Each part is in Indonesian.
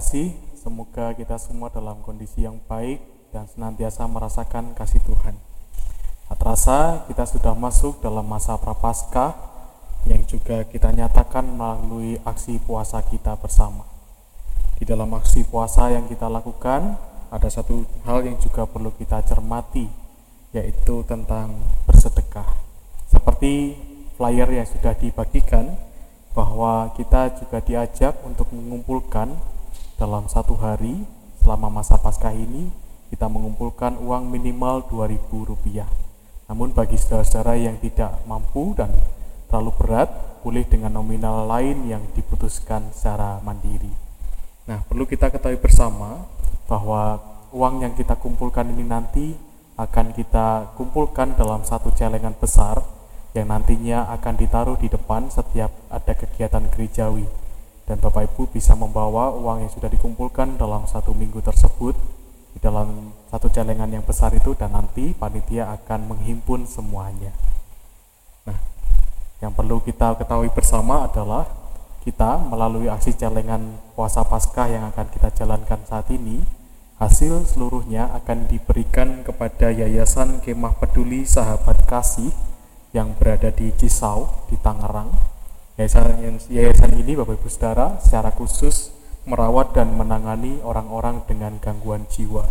Terkasih, semoga kita semua dalam kondisi yang baik dan senantiasa merasakan kasih Tuhan. Tak terasa kita sudah masuk dalam masa prapaskah yang juga kita nyatakan melalui aksi puasa kita bersama. Di dalam aksi puasa yang kita lakukan, ada satu hal yang juga perlu kita cermati, yaitu tentang bersedekah. Seperti flyer yang sudah dibagikan, bahwa kita juga diajak untuk mengumpulkan dalam satu hari selama masa Paskah ini kita mengumpulkan uang minimal 2000 rupiah. Namun bagi saudara-saudara yang tidak mampu dan terlalu berat, boleh dengan nominal lain yang diputuskan secara mandiri. Nah, perlu kita ketahui bersama bahwa uang yang kita kumpulkan ini nanti akan kita kumpulkan dalam satu celengan besar yang nantinya akan ditaruh di depan setiap ada kegiatan gerejawi dan Bapak Ibu bisa membawa uang yang sudah dikumpulkan dalam satu minggu tersebut di dalam satu celengan yang besar itu dan nanti panitia akan menghimpun semuanya. Nah, yang perlu kita ketahui bersama adalah kita melalui aksi celengan puasa Paskah yang akan kita jalankan saat ini, hasil seluruhnya akan diberikan kepada Yayasan Kemah Peduli Sahabat Kasih yang berada di Cisau, di Tangerang. Yayasan, yayasan ini Bapak Ibu Saudara secara khusus merawat dan menangani orang-orang dengan gangguan jiwa.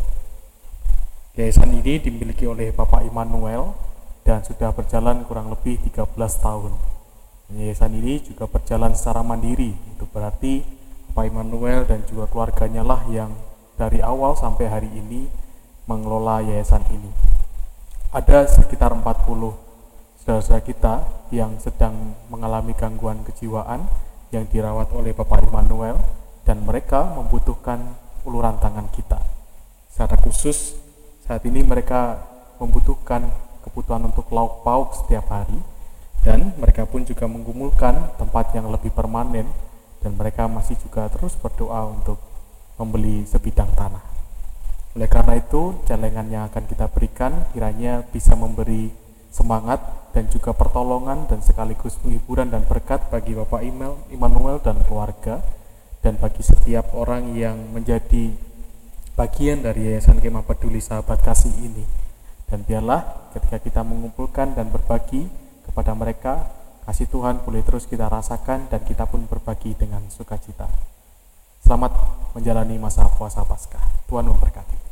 Yayasan ini dimiliki oleh Bapak Immanuel dan sudah berjalan kurang lebih 13 tahun. Yayasan ini juga berjalan secara mandiri, itu berarti Bapak Immanuel dan juga keluarganya lah yang dari awal sampai hari ini mengelola yayasan ini. Ada sekitar 40 saudara-saudara kita yang sedang mengalami gangguan kejiwaan yang dirawat oleh Bapak Immanuel dan mereka membutuhkan uluran tangan kita. Secara khusus saat ini mereka membutuhkan kebutuhan untuk lauk pauk setiap hari dan mereka pun juga menggumulkan tempat yang lebih permanen dan mereka masih juga terus berdoa untuk membeli sebidang tanah. Oleh karena itu, celengan yang akan kita berikan kiranya bisa memberi semangat dan juga pertolongan dan sekaligus penghiburan dan berkat bagi Bapak Immanuel dan keluarga dan bagi setiap orang yang menjadi bagian dari Yayasan Kemah Peduli Sahabat Kasih ini. Dan biarlah ketika kita mengumpulkan dan berbagi kepada mereka, kasih Tuhan boleh terus kita rasakan dan kita pun berbagi dengan sukacita. Selamat menjalani masa puasa Paskah. Tuhan memberkati.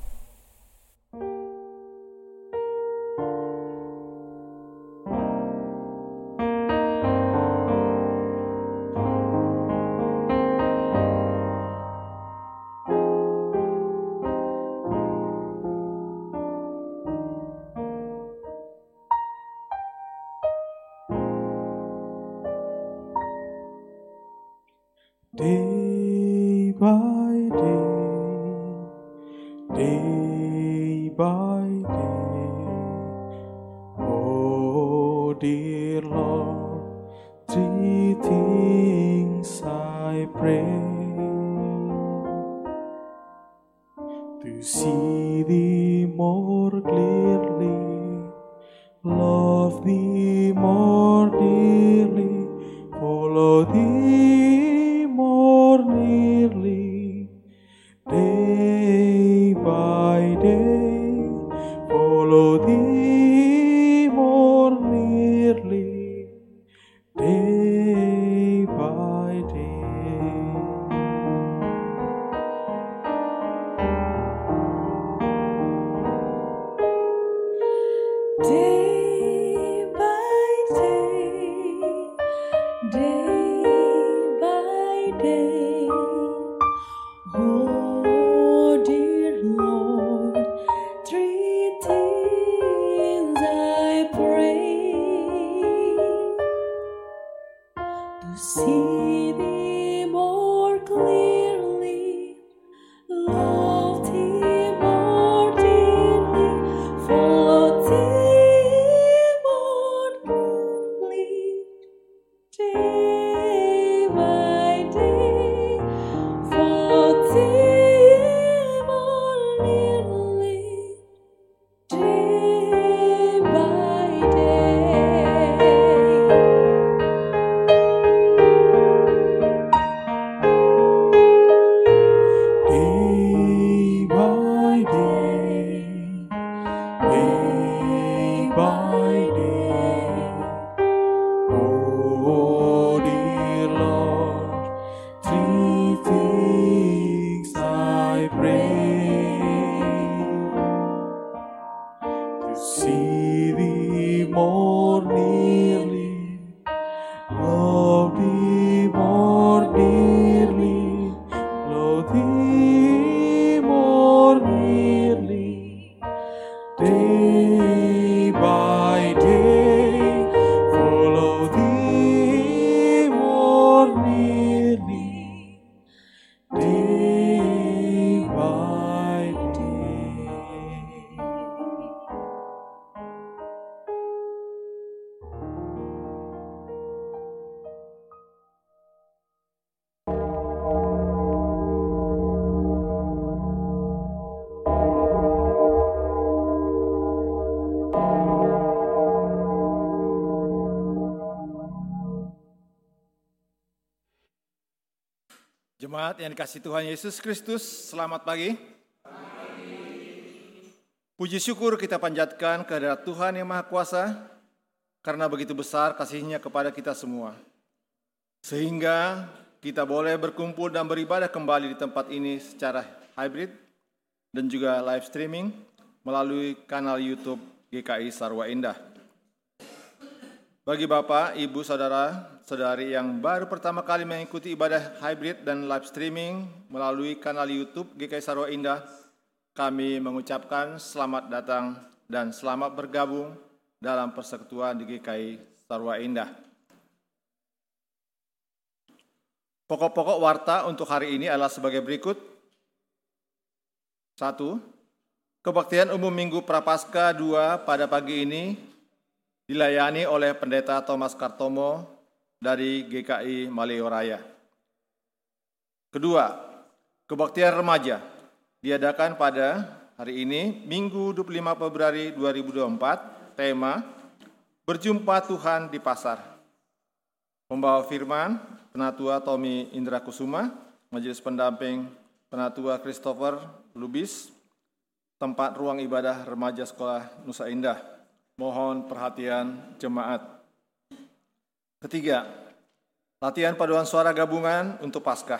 Jemaat yang dikasih Tuhan Yesus Kristus, selamat pagi. Puji syukur kita panjatkan kehadirat Tuhan yang Maha Kuasa, karena begitu besar kasihnya kepada kita semua. Sehingga kita boleh berkumpul dan beribadah kembali di tempat ini secara hybrid dan juga live streaming melalui kanal YouTube GKI Sarwa Indah. Bagi Bapak, Ibu, Saudara, Saudari yang baru pertama kali mengikuti ibadah hybrid dan live streaming melalui kanal YouTube GKI Sarwa Indah, kami mengucapkan selamat datang dan selamat bergabung dalam persekutuan di GKI Sarwa Indah. Pokok-pokok warta untuk hari ini adalah sebagai berikut. Satu, kebaktian umum Minggu Prapaskah 2 pada pagi ini dilayani oleh Pendeta Thomas Kartomo dari GKI Maleo Raya. Kedua, kebaktian remaja diadakan pada hari ini Minggu 25 Februari 2024, tema Berjumpa Tuhan di Pasar. Pembawa firman, Penatua Tommy Indra Kusuma, Majelis Pendamping Penatua Christopher Lubis, tempat ruang ibadah remaja sekolah Nusa Indah. Mohon perhatian jemaat. Ketiga, latihan paduan suara gabungan untuk Paskah.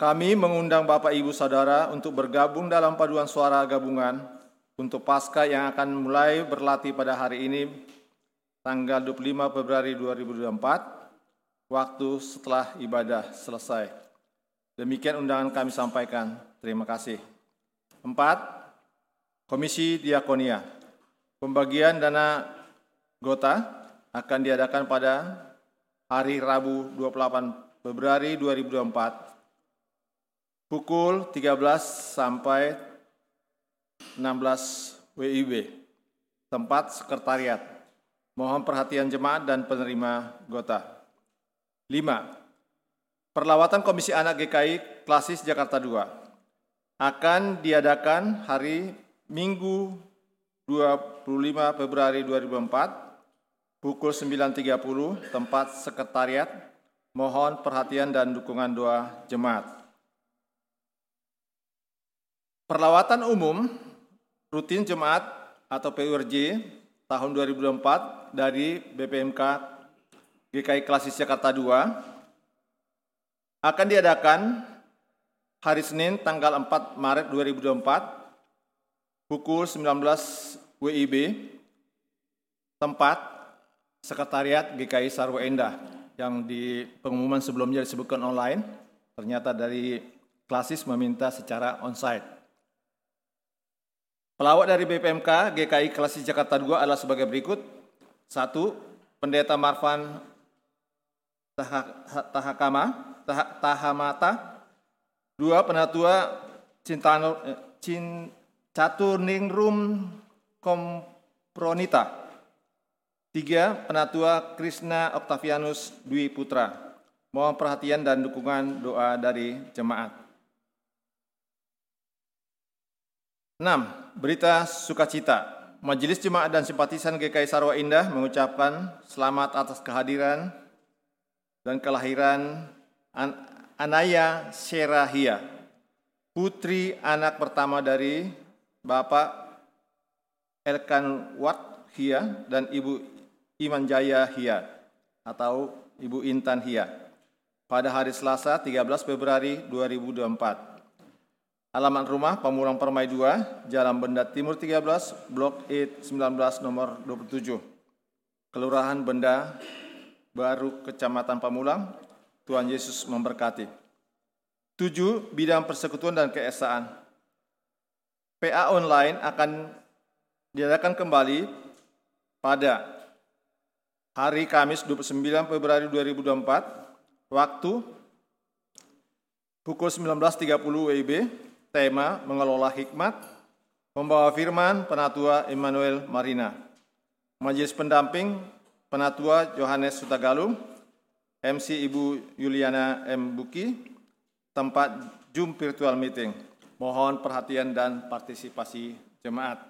Kami mengundang Bapak Ibu Saudara untuk bergabung dalam paduan suara gabungan untuk Paskah yang akan mulai berlatih pada hari ini tanggal 25 Februari 2024 waktu setelah ibadah selesai. Demikian undangan kami sampaikan. Terima kasih. Empat, Komisi Diakonia. Pembagian dana gota akan diadakan pada hari Rabu 28 Februari 2024 pukul 13 sampai 16 WIB tempat sekretariat. Mohon perhatian jemaat dan penerima gota. 5. Perlawatan Komisi Anak GKI Klasis Jakarta 2 akan diadakan hari Minggu 25 Februari 2024 pukul 9.30 tempat sekretariat. Mohon perhatian dan dukungan doa jemaat. Perlawatan umum rutin jemaat atau PURJ tahun 2024 dari BPMK GKI Klasis Jakarta 2 akan diadakan hari Senin tanggal 4 Maret 2024 pukul 19 WIB tempat Sekretariat GKI Sarwa Endah yang di pengumuman sebelumnya disebutkan online ternyata dari klasis meminta secara onsite. Pelawak dari BPMK GKI Klasis Jakarta 2 adalah sebagai berikut. Satu, Pendeta Marvan Taha- Tahakama, Taha- Tahamata. Dua, Penatua Cintano, eh, Cin, Caturningrum Kompronita. Tiga, Penatua Krishna Octavianus Dwi Putra. Mohon perhatian dan dukungan doa dari jemaat. 6. Berita sukacita. Majelis Jemaat dan Simpatisan GKI Sarwa Indah mengucapkan selamat atas kehadiran dan kelahiran An- Anaya Serahia, putri anak pertama dari Bapak Elkan Wat Hia dan Ibu Iman Jaya Hia atau Ibu Intan Hia pada hari Selasa 13 Februari 2024. Alamat rumah Pamulang Permai 2, Jalan Benda Timur 13, Blok E 19 nomor 27. Kelurahan Benda Baru Kecamatan Pamulang. Tuhan Yesus memberkati. Tujuh, bidang persekutuan dan keesaan. PA online akan diadakan kembali pada hari Kamis 29 Februari 2024 waktu pukul 19.30 WIB tema mengelola hikmat pembawa firman penatua Emmanuel Marina majelis pendamping penatua Yohanes Sutagalung MC Ibu Yuliana M. Buki tempat Zoom virtual meeting. Mohon perhatian dan partisipasi jemaat.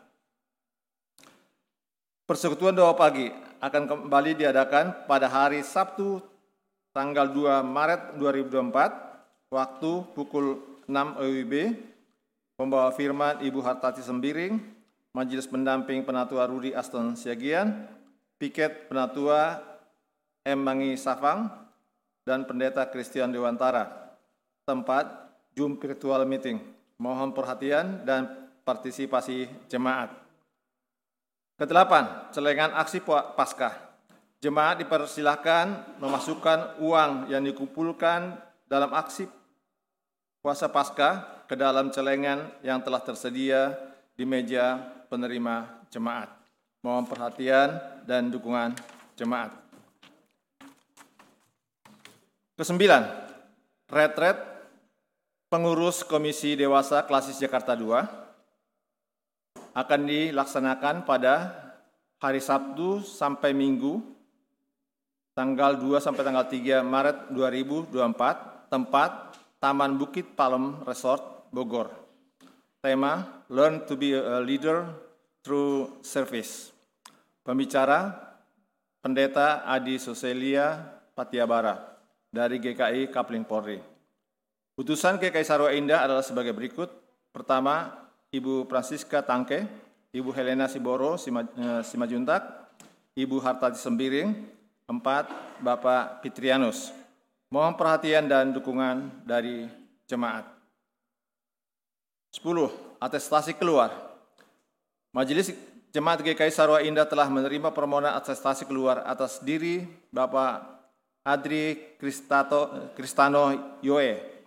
Persekutuan doa pagi akan kembali diadakan pada hari Sabtu tanggal 2 Maret 2024 waktu pukul 6 WIB. Pembawa firman Ibu Hartati Sembiring, Majelis Pendamping Penatua Rudi Aston Siagian, Piket Penatua M. Mangi Safang, dan Pendeta Christian Dewantara tempat Zoom virtual meeting. Mohon perhatian dan partisipasi jemaat. Kedelapan, celengan aksi Paskah. Jemaat dipersilahkan memasukkan uang yang dikumpulkan dalam aksi puasa Paskah ke dalam celengan yang telah tersedia di meja penerima jemaat. Mohon perhatian dan dukungan jemaat. Kesembilan, retret pengurus Komisi Dewasa Klasis Jakarta II akan dilaksanakan pada hari Sabtu sampai Minggu tanggal 2 sampai tanggal 3 Maret 2024 tempat Taman Bukit Palem Resort Bogor. Tema Learn to be a leader through service. Pembicara Pendeta Adi Soselia Patiabara dari GKI Kapling Polri. Putusan ke Kaisarwa Indah adalah sebagai berikut. Pertama, Ibu Francisca Tangke, Ibu Helena Siboro eh, Simajuntak, Ibu Hartati Sembiring, empat, Bapak Fitrianus. Mohon perhatian dan dukungan dari jemaat. Sepuluh, Atestasi keluar. Majelis Jemaat GKI Sarwa Indah telah menerima permohonan atestasi keluar atas diri Bapak Adri Kristato, Kristano Yoe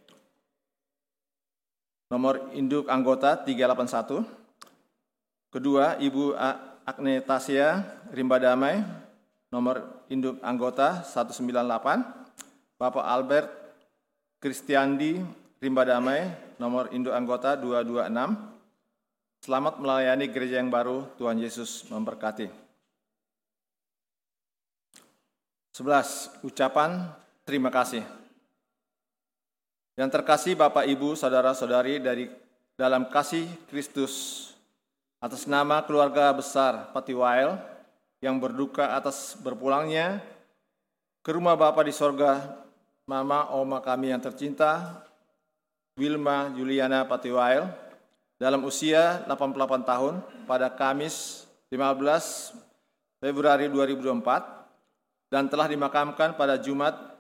nomor induk anggota 381. Kedua, Ibu Agne Tasya Rimba Damai, nomor induk anggota 198. Bapak Albert Kristiandi Rimba Damai, nomor induk anggota 226. Selamat melayani gereja yang baru, Tuhan Yesus memberkati. 11. Ucapan terima kasih. Yang terkasih Bapak Ibu, saudara-saudari dari dalam kasih Kristus atas nama keluarga besar Patiwail yang berduka atas berpulangnya ke rumah Bapak di sorga, Mama Oma kami yang tercinta, Wilma Juliana Patiwail, dalam usia 88 tahun pada Kamis 15 Februari 2024 dan telah dimakamkan pada Jumat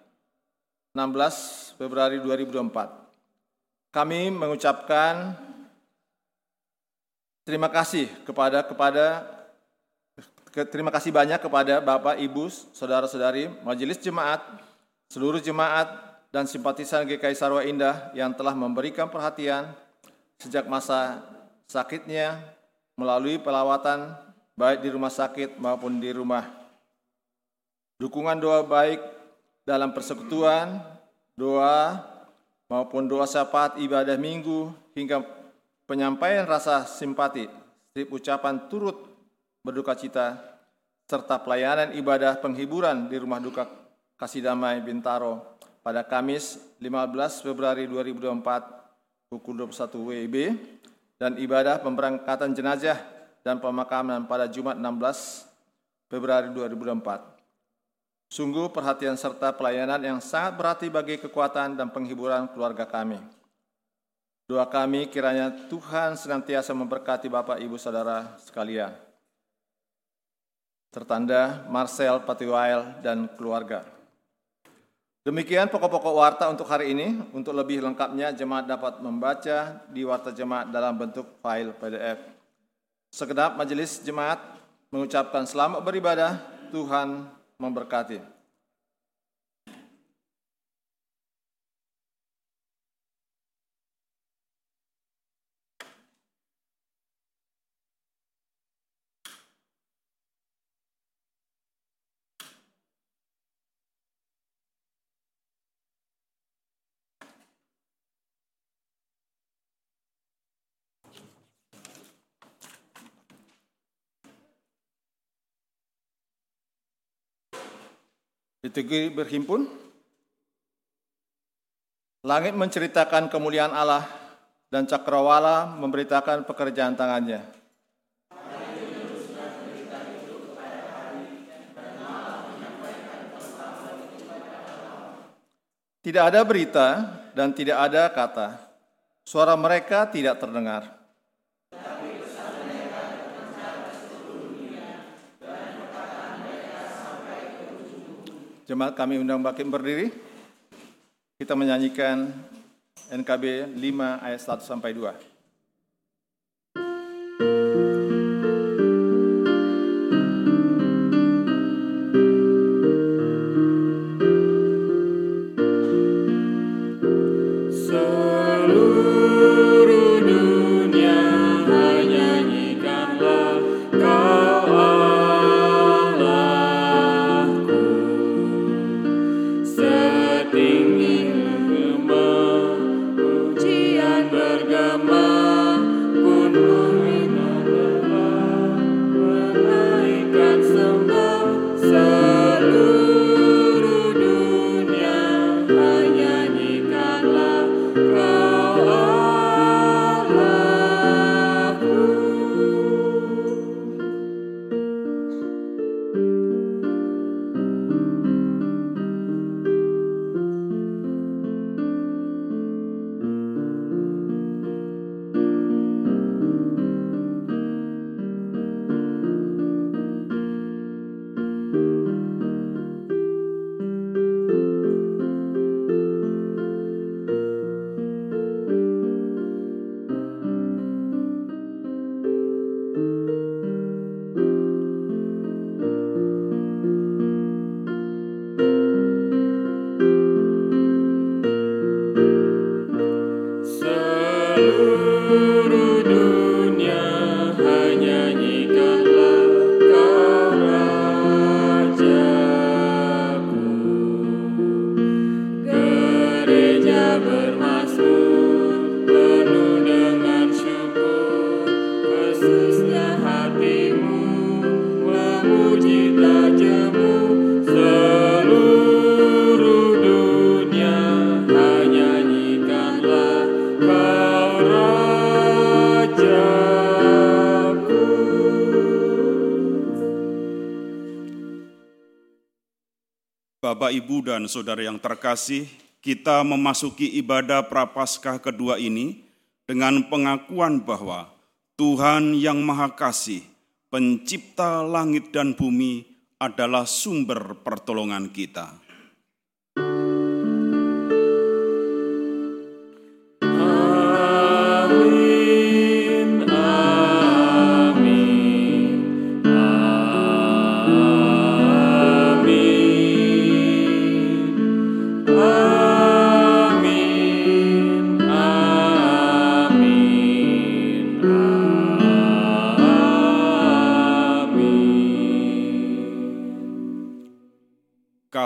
16 Februari 2024. Kami mengucapkan terima kasih kepada kepada terima kasih banyak kepada Bapak, Ibu, saudara-saudari, majelis jemaat, seluruh jemaat dan simpatisan GKI Sarwa Indah yang telah memberikan perhatian sejak masa sakitnya melalui pelawatan baik di rumah sakit maupun di rumah. Dukungan doa baik dalam persekutuan doa maupun doa syafaat ibadah minggu hingga penyampaian rasa simpati, strip ucapan turut berduka cita, serta pelayanan ibadah penghiburan di rumah duka Kasih Damai Bintaro pada Kamis 15 Februari 2024 pukul 21 WIB dan ibadah pemberangkatan jenazah dan pemakaman pada Jumat 16 Februari 2024. Sungguh perhatian serta pelayanan yang sangat berarti bagi kekuatan dan penghiburan keluarga kami. Doa kami kiranya Tuhan senantiasa memberkati Bapak, Ibu, Saudara sekalian. Tertanda Marcel Patiwail dan keluarga. Demikian pokok-pokok warta untuk hari ini. Untuk lebih lengkapnya, jemaat dapat membaca di warta jemaat dalam bentuk file PDF. Sekedap majelis jemaat mengucapkan selamat beribadah, Tuhan memberkati. Liturgi berhimpun. Langit menceritakan kemuliaan Allah dan cakrawala memberitakan pekerjaan tangannya. Tidak ada berita dan tidak ada kata. Suara mereka tidak terdengar. Jemaat kami undang bangkit berdiri. Kita menyanyikan NKB 5 ayat 1 sampai 2. Dan Saudara yang terkasih, kita memasuki ibadah Prapaskah kedua ini dengan pengakuan bahwa Tuhan yang Maha Kasih, pencipta langit dan bumi, adalah sumber pertolongan kita.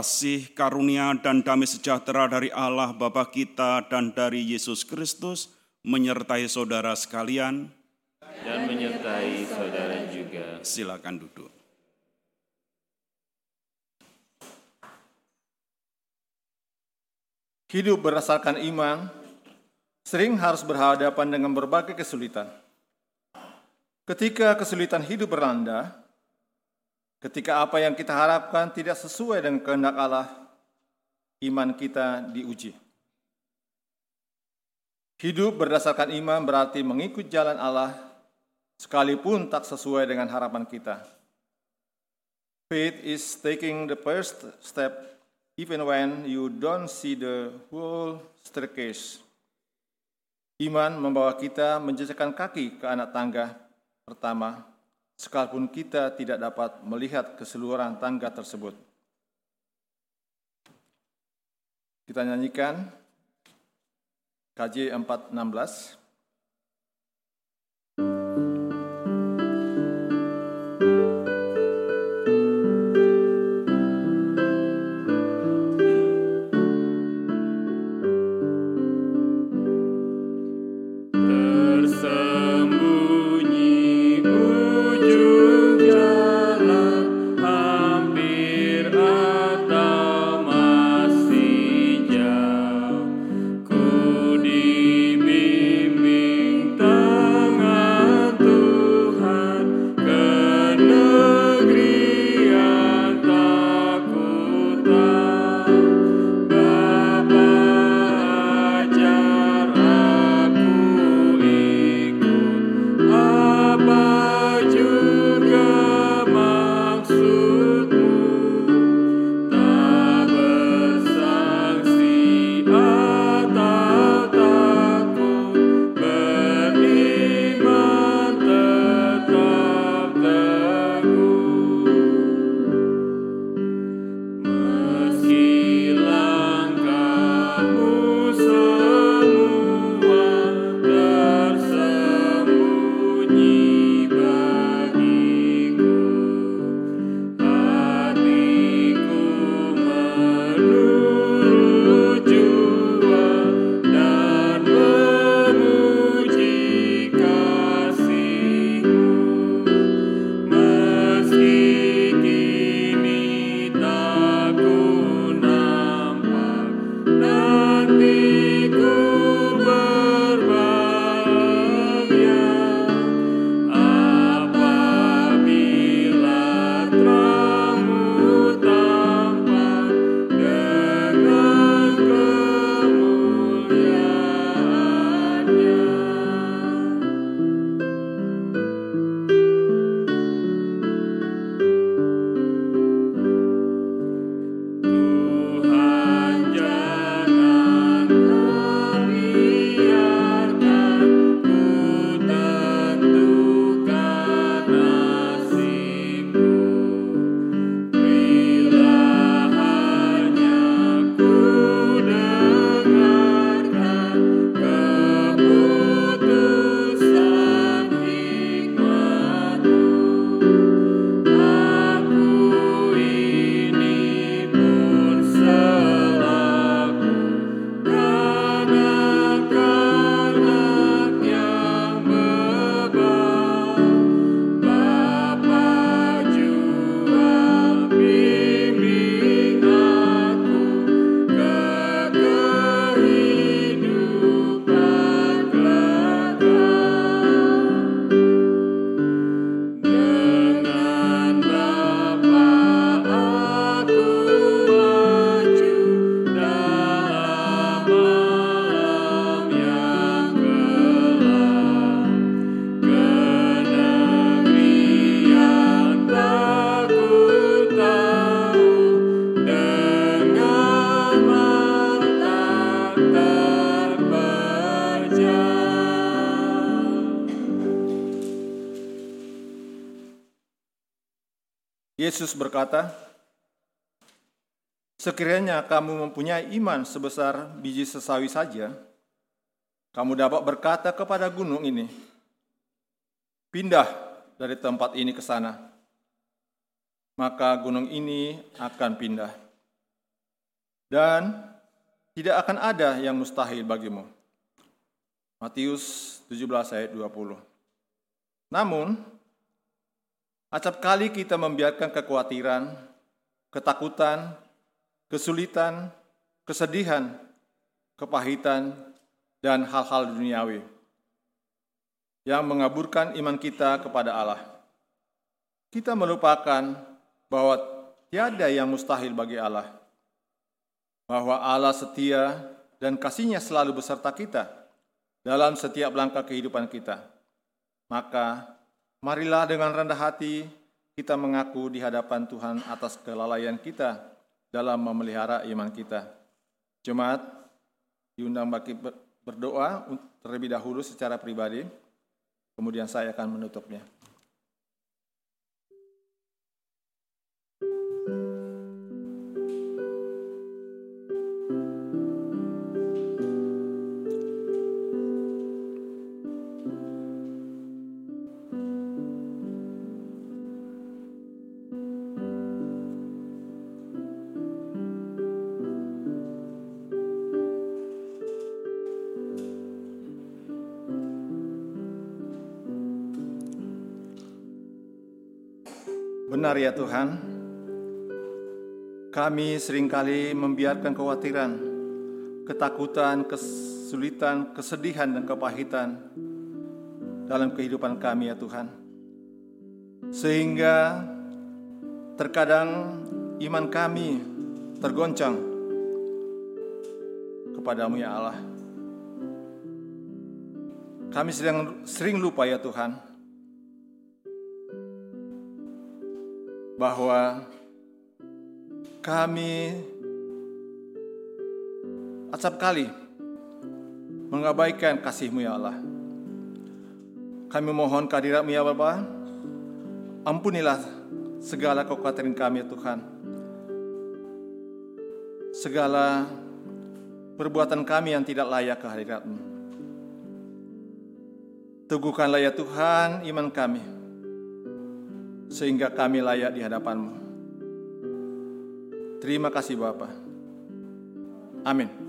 Kasih, karunia, dan damai sejahtera dari Allah Bapa kita dan dari Yesus Kristus menyertai saudara sekalian. dan menyertai saudara juga. Silakan duduk. Hidup berdasarkan iman sering harus berhadapan dengan berbagai kesulitan. Ketika kesulitan hidup berlanda, ketika apa yang kita harapkan tidak sesuai dengan kehendak Allah, iman kita diuji. Hidup berdasarkan iman berarti mengikut jalan Allah sekalipun tak sesuai dengan harapan kita. Faith is taking the first step even when you don't see the whole staircase. Iman membawa kita menjejakkan kaki ke anak tangga pertama, sekalipun kita tidak dapat melihat keseluruhan tangga tersebut. Kita nyanyikan KJ 416. Yesus berkata, Sekiranya kamu mempunyai iman sebesar biji sesawi saja, kamu dapat berkata kepada gunung ini, pindah dari tempat ini ke sana. Maka gunung ini akan pindah. Dan tidak akan ada yang mustahil bagimu. Matius 17 ayat 20. Namun, acap kali kita membiarkan kekhawatiran, ketakutan, kesulitan, kesedihan, kepahitan, dan hal-hal duniawi yang mengaburkan iman kita kepada Allah. Kita melupakan bahwa tiada yang mustahil bagi Allah, bahwa Allah setia dan kasihnya selalu beserta kita dalam setiap langkah kehidupan kita. Maka, marilah dengan rendah hati kita mengaku di hadapan Tuhan atas kelalaian kita dalam memelihara iman kita. Jemaat diundang bagi berdoa terlebih dahulu secara pribadi, kemudian saya akan menutupnya. Ya Tuhan, kami sering kali membiarkan kekhawatiran, ketakutan, kesulitan, kesedihan, dan kepahitan dalam kehidupan kami ya Tuhan. Sehingga terkadang iman kami tergoncang kepadamu ya Allah. Kami sering, sering lupa ya Tuhan, bahwa kami acap kali mengabaikan kasih-Mu ya Allah. Kami mohon kehadirat-Mu ya Bapa. Ampunilah segala kekhawatiran kami ya Tuhan. Segala perbuatan kami yang tidak layak kehadirat-Mu. Teguhkanlah ya Tuhan iman kami sehingga kami layak di hadapan-Mu. Terima kasih Bapa. Amin.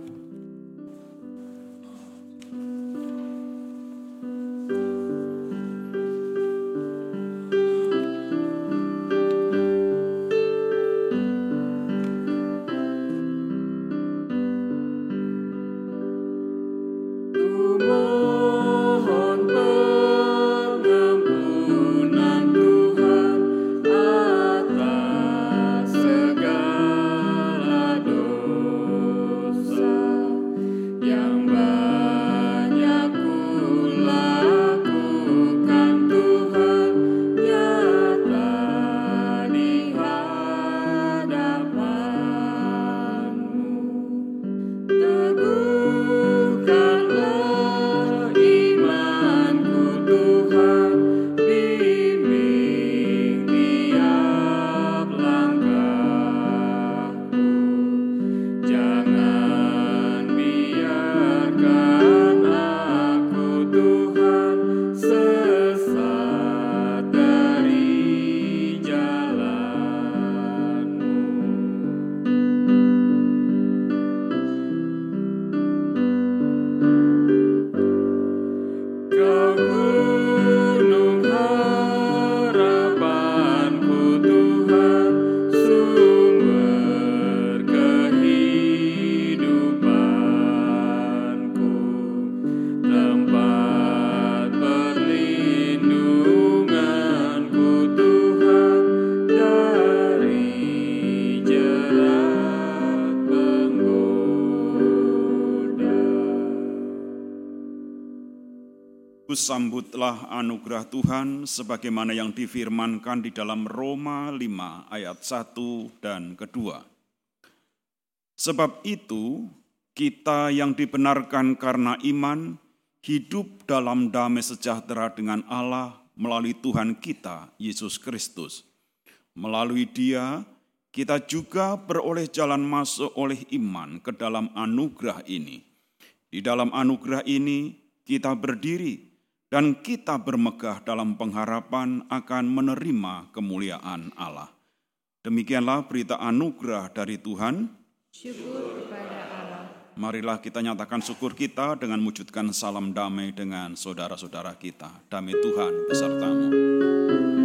Sambutlah anugerah Tuhan sebagaimana yang difirmankan di dalam Roma 5 ayat 1 dan kedua. Sebab itu kita yang dibenarkan karena iman hidup dalam damai sejahtera dengan Allah melalui Tuhan kita Yesus Kristus. Melalui Dia, kita juga beroleh jalan masuk oleh iman ke dalam anugerah ini. Di dalam anugerah ini, kita berdiri dan kita bermegah dalam pengharapan akan menerima kemuliaan Allah. Demikianlah berita anugerah dari Tuhan. Marilah kita nyatakan syukur kita dengan wujudkan salam damai dengan saudara-saudara kita. Damai Tuhan besertamu.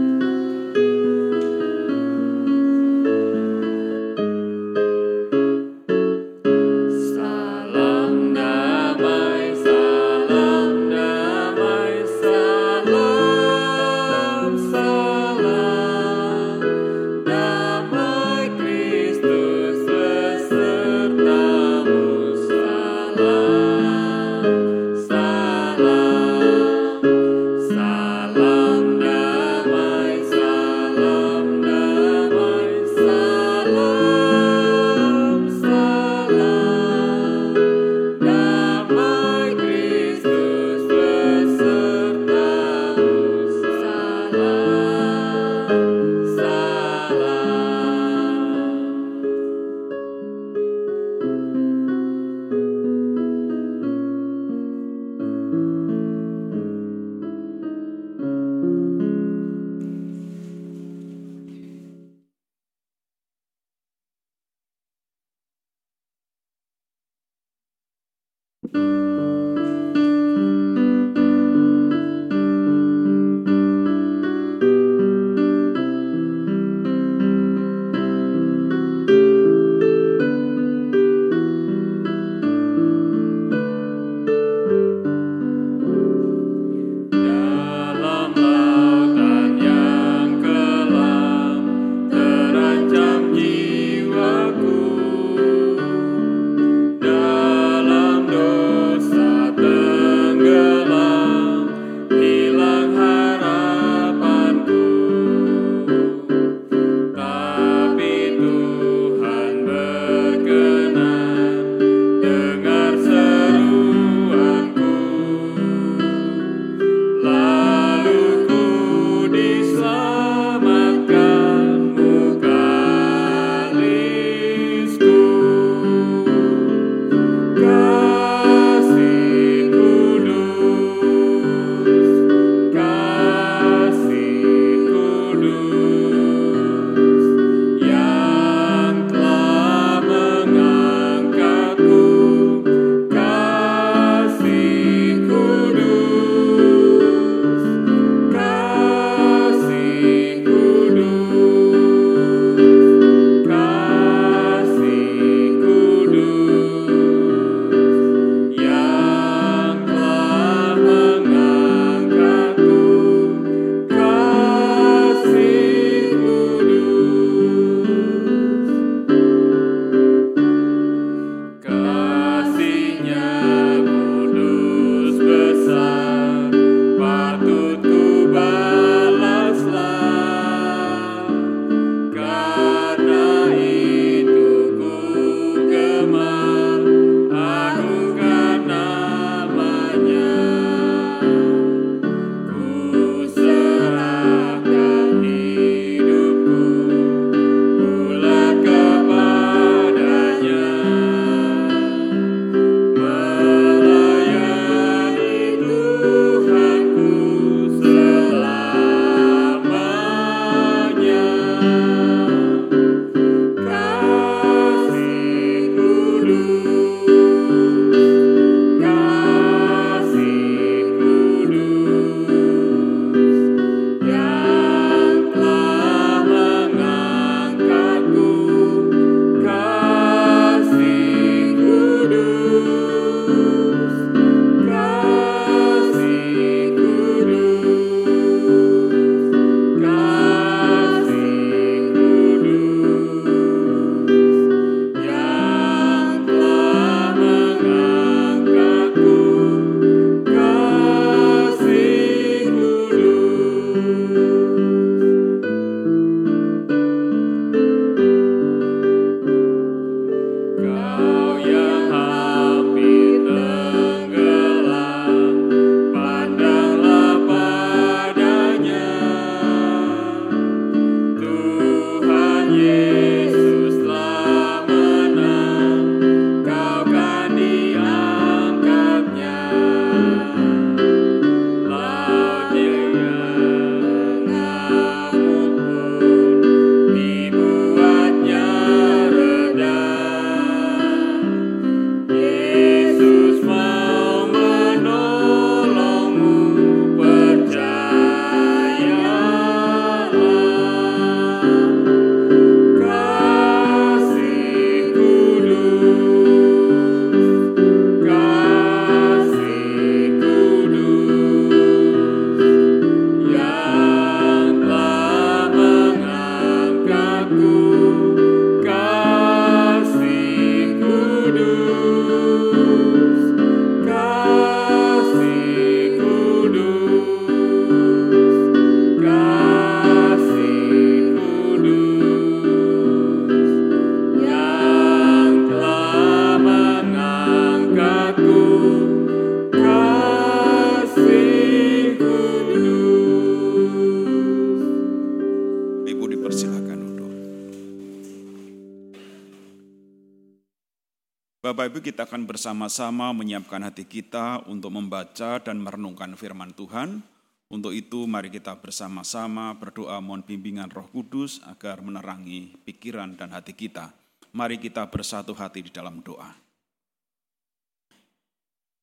Akan bersama-sama menyiapkan hati kita untuk membaca dan merenungkan firman Tuhan. Untuk itu mari kita bersama-sama berdoa mohon bimbingan roh kudus agar menerangi pikiran dan hati kita. Mari kita bersatu hati di dalam doa.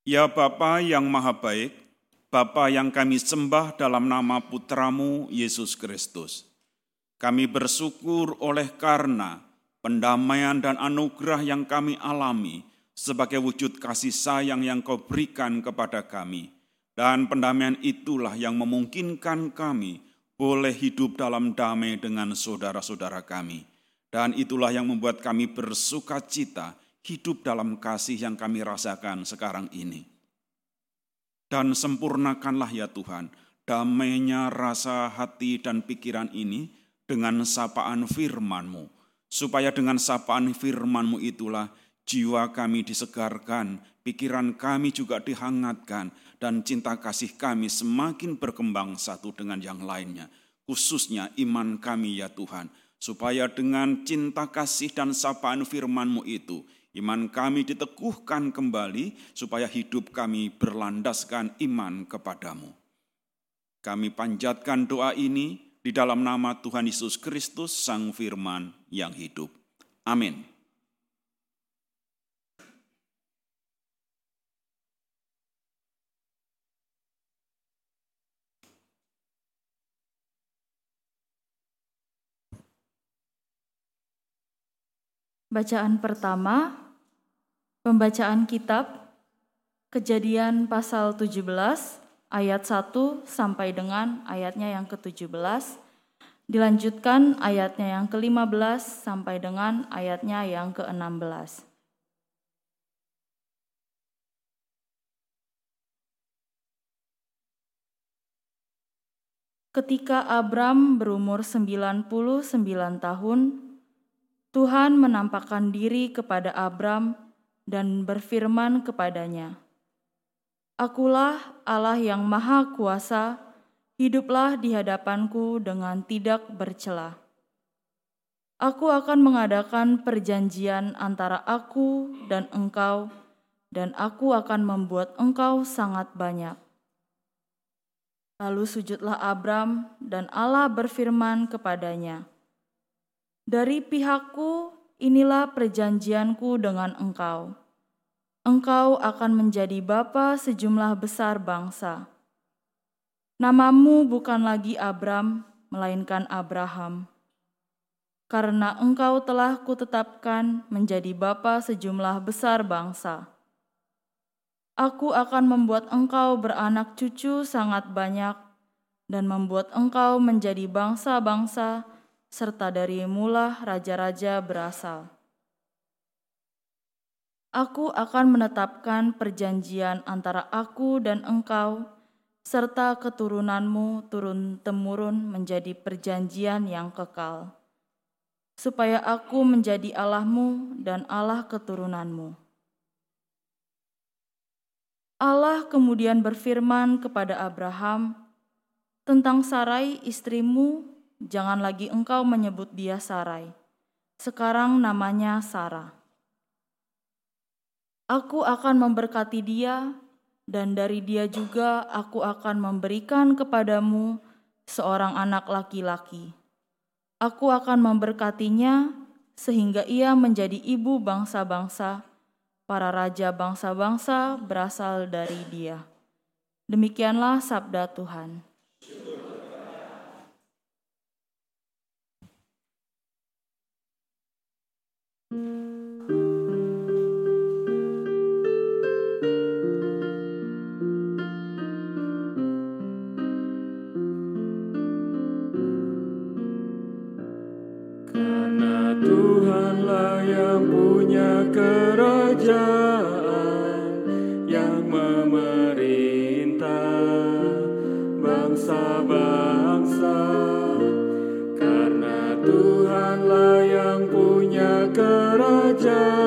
Ya Bapa yang maha baik, Bapa yang kami sembah dalam nama putramu Yesus Kristus. Kami bersyukur oleh karena pendamaian dan anugerah yang kami alami sebagai wujud kasih sayang yang kau berikan kepada kami. Dan pendamaian itulah yang memungkinkan kami boleh hidup dalam damai dengan saudara-saudara kami. Dan itulah yang membuat kami bersuka cita hidup dalam kasih yang kami rasakan sekarang ini. Dan sempurnakanlah ya Tuhan, damainya rasa hati dan pikiran ini dengan sapaan firman-Mu, supaya dengan sapaan firman-Mu itulah jiwa kami disegarkan, pikiran kami juga dihangatkan, dan cinta kasih kami semakin berkembang satu dengan yang lainnya. Khususnya iman kami ya Tuhan, supaya dengan cinta kasih dan sapaan firman-Mu itu, iman kami diteguhkan kembali, supaya hidup kami berlandaskan iman kepadamu. Kami panjatkan doa ini di dalam nama Tuhan Yesus Kristus, Sang Firman yang hidup. Amin. Bacaan pertama, pembacaan kitab Kejadian pasal 17 ayat 1 sampai dengan ayatnya yang ke-17. Dilanjutkan ayatnya yang ke-15 sampai dengan ayatnya yang ke-16. Ketika Abram berumur 99 tahun, Tuhan menampakkan diri kepada Abram dan berfirman kepadanya, Akulah Allah yang Maha Kuasa, hiduplah di hadapanku dengan tidak bercela. Aku akan mengadakan perjanjian antara aku dan engkau, dan aku akan membuat engkau sangat banyak. Lalu sujudlah Abram, dan Allah berfirman kepadanya, dari pihakku, inilah perjanjianku dengan engkau. Engkau akan menjadi bapa sejumlah besar bangsa. Namamu bukan lagi Abram, melainkan Abraham. Karena engkau telah kutetapkan menjadi bapa sejumlah besar bangsa. Aku akan membuat engkau beranak cucu sangat banyak dan membuat engkau menjadi bangsa-bangsa serta dari mula raja-raja berasal. Aku akan menetapkan perjanjian antara aku dan engkau, serta keturunanmu turun-temurun menjadi perjanjian yang kekal, supaya aku menjadi Allahmu dan Allah keturunanmu. Allah kemudian berfirman kepada Abraham tentang Sarai istrimu jangan lagi engkau menyebut dia Sarai. Sekarang namanya Sarah. Aku akan memberkati dia, dan dari dia juga aku akan memberikan kepadamu seorang anak laki-laki. Aku akan memberkatinya sehingga ia menjadi ibu bangsa-bangsa. Para raja bangsa-bangsa berasal dari dia. Demikianlah sabda Tuhan. Karena Tuhanlah yang punya kerajaan yang memerintah bangsa-bangsa. Kerajaan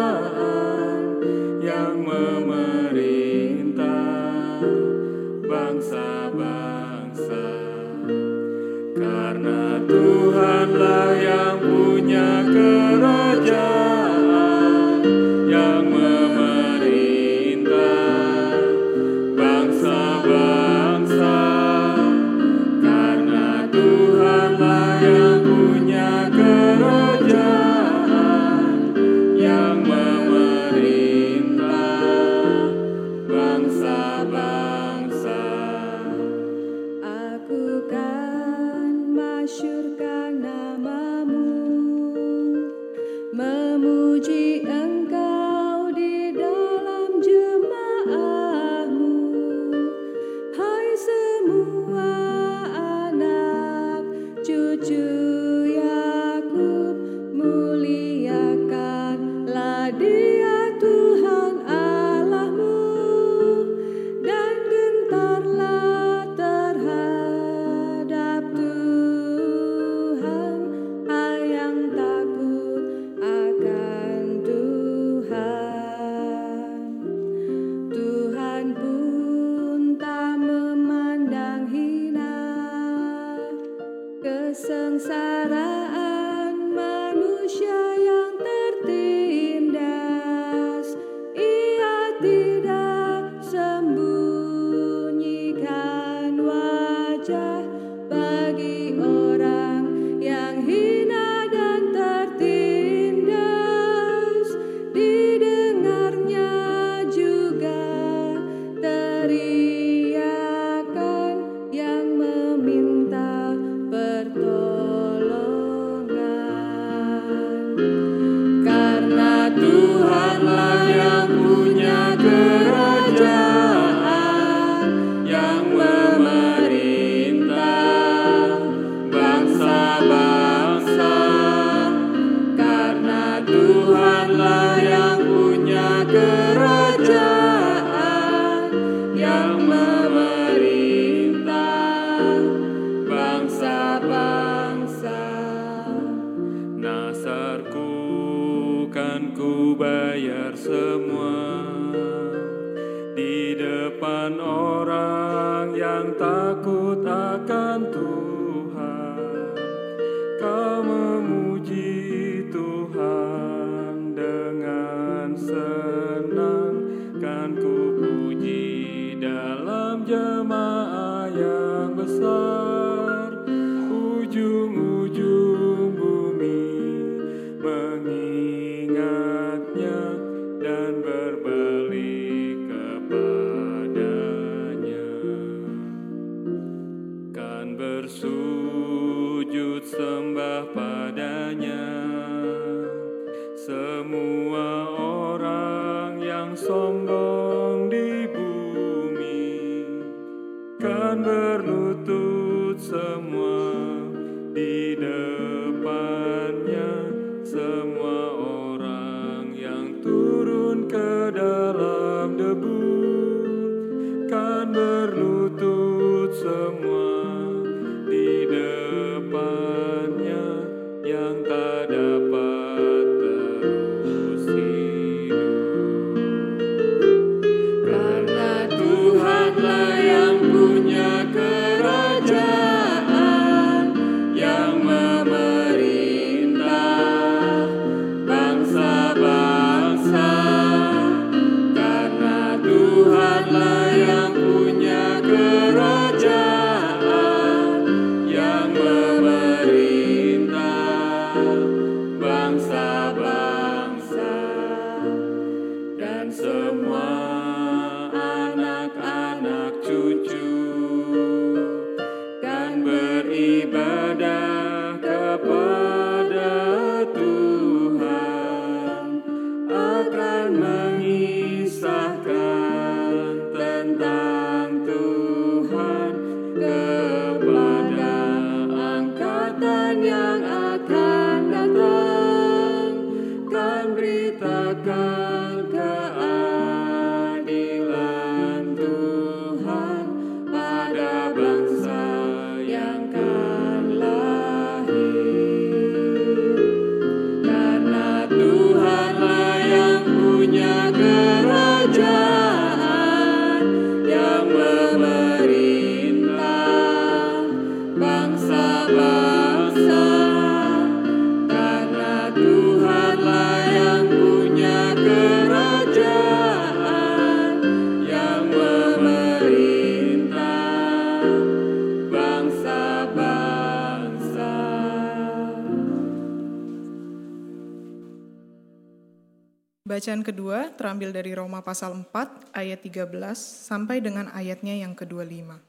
Bacaan kedua terambil dari Roma pasal 4 ayat 13 sampai dengan ayatnya yang ke-25.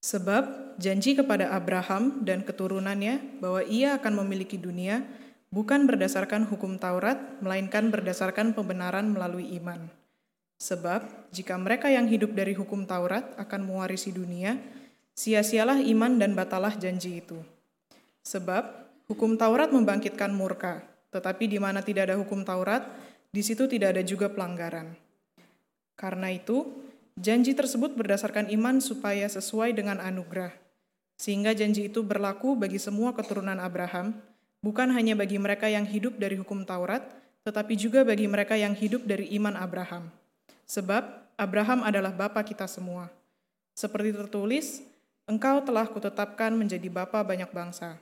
Sebab janji kepada Abraham dan keturunannya bahwa ia akan memiliki dunia bukan berdasarkan hukum Taurat, melainkan berdasarkan pembenaran melalui iman. Sebab jika mereka yang hidup dari hukum Taurat akan mewarisi dunia, sia-sialah iman dan batalah janji itu. Sebab hukum Taurat membangkitkan murka, tetapi di mana tidak ada hukum Taurat, di situ tidak ada juga pelanggaran. Karena itu, janji tersebut berdasarkan iman supaya sesuai dengan anugerah, sehingga janji itu berlaku bagi semua keturunan Abraham, bukan hanya bagi mereka yang hidup dari hukum Taurat, tetapi juga bagi mereka yang hidup dari iman Abraham. Sebab Abraham adalah bapa kita semua. Seperti tertulis, engkau telah kutetapkan menjadi bapa banyak bangsa.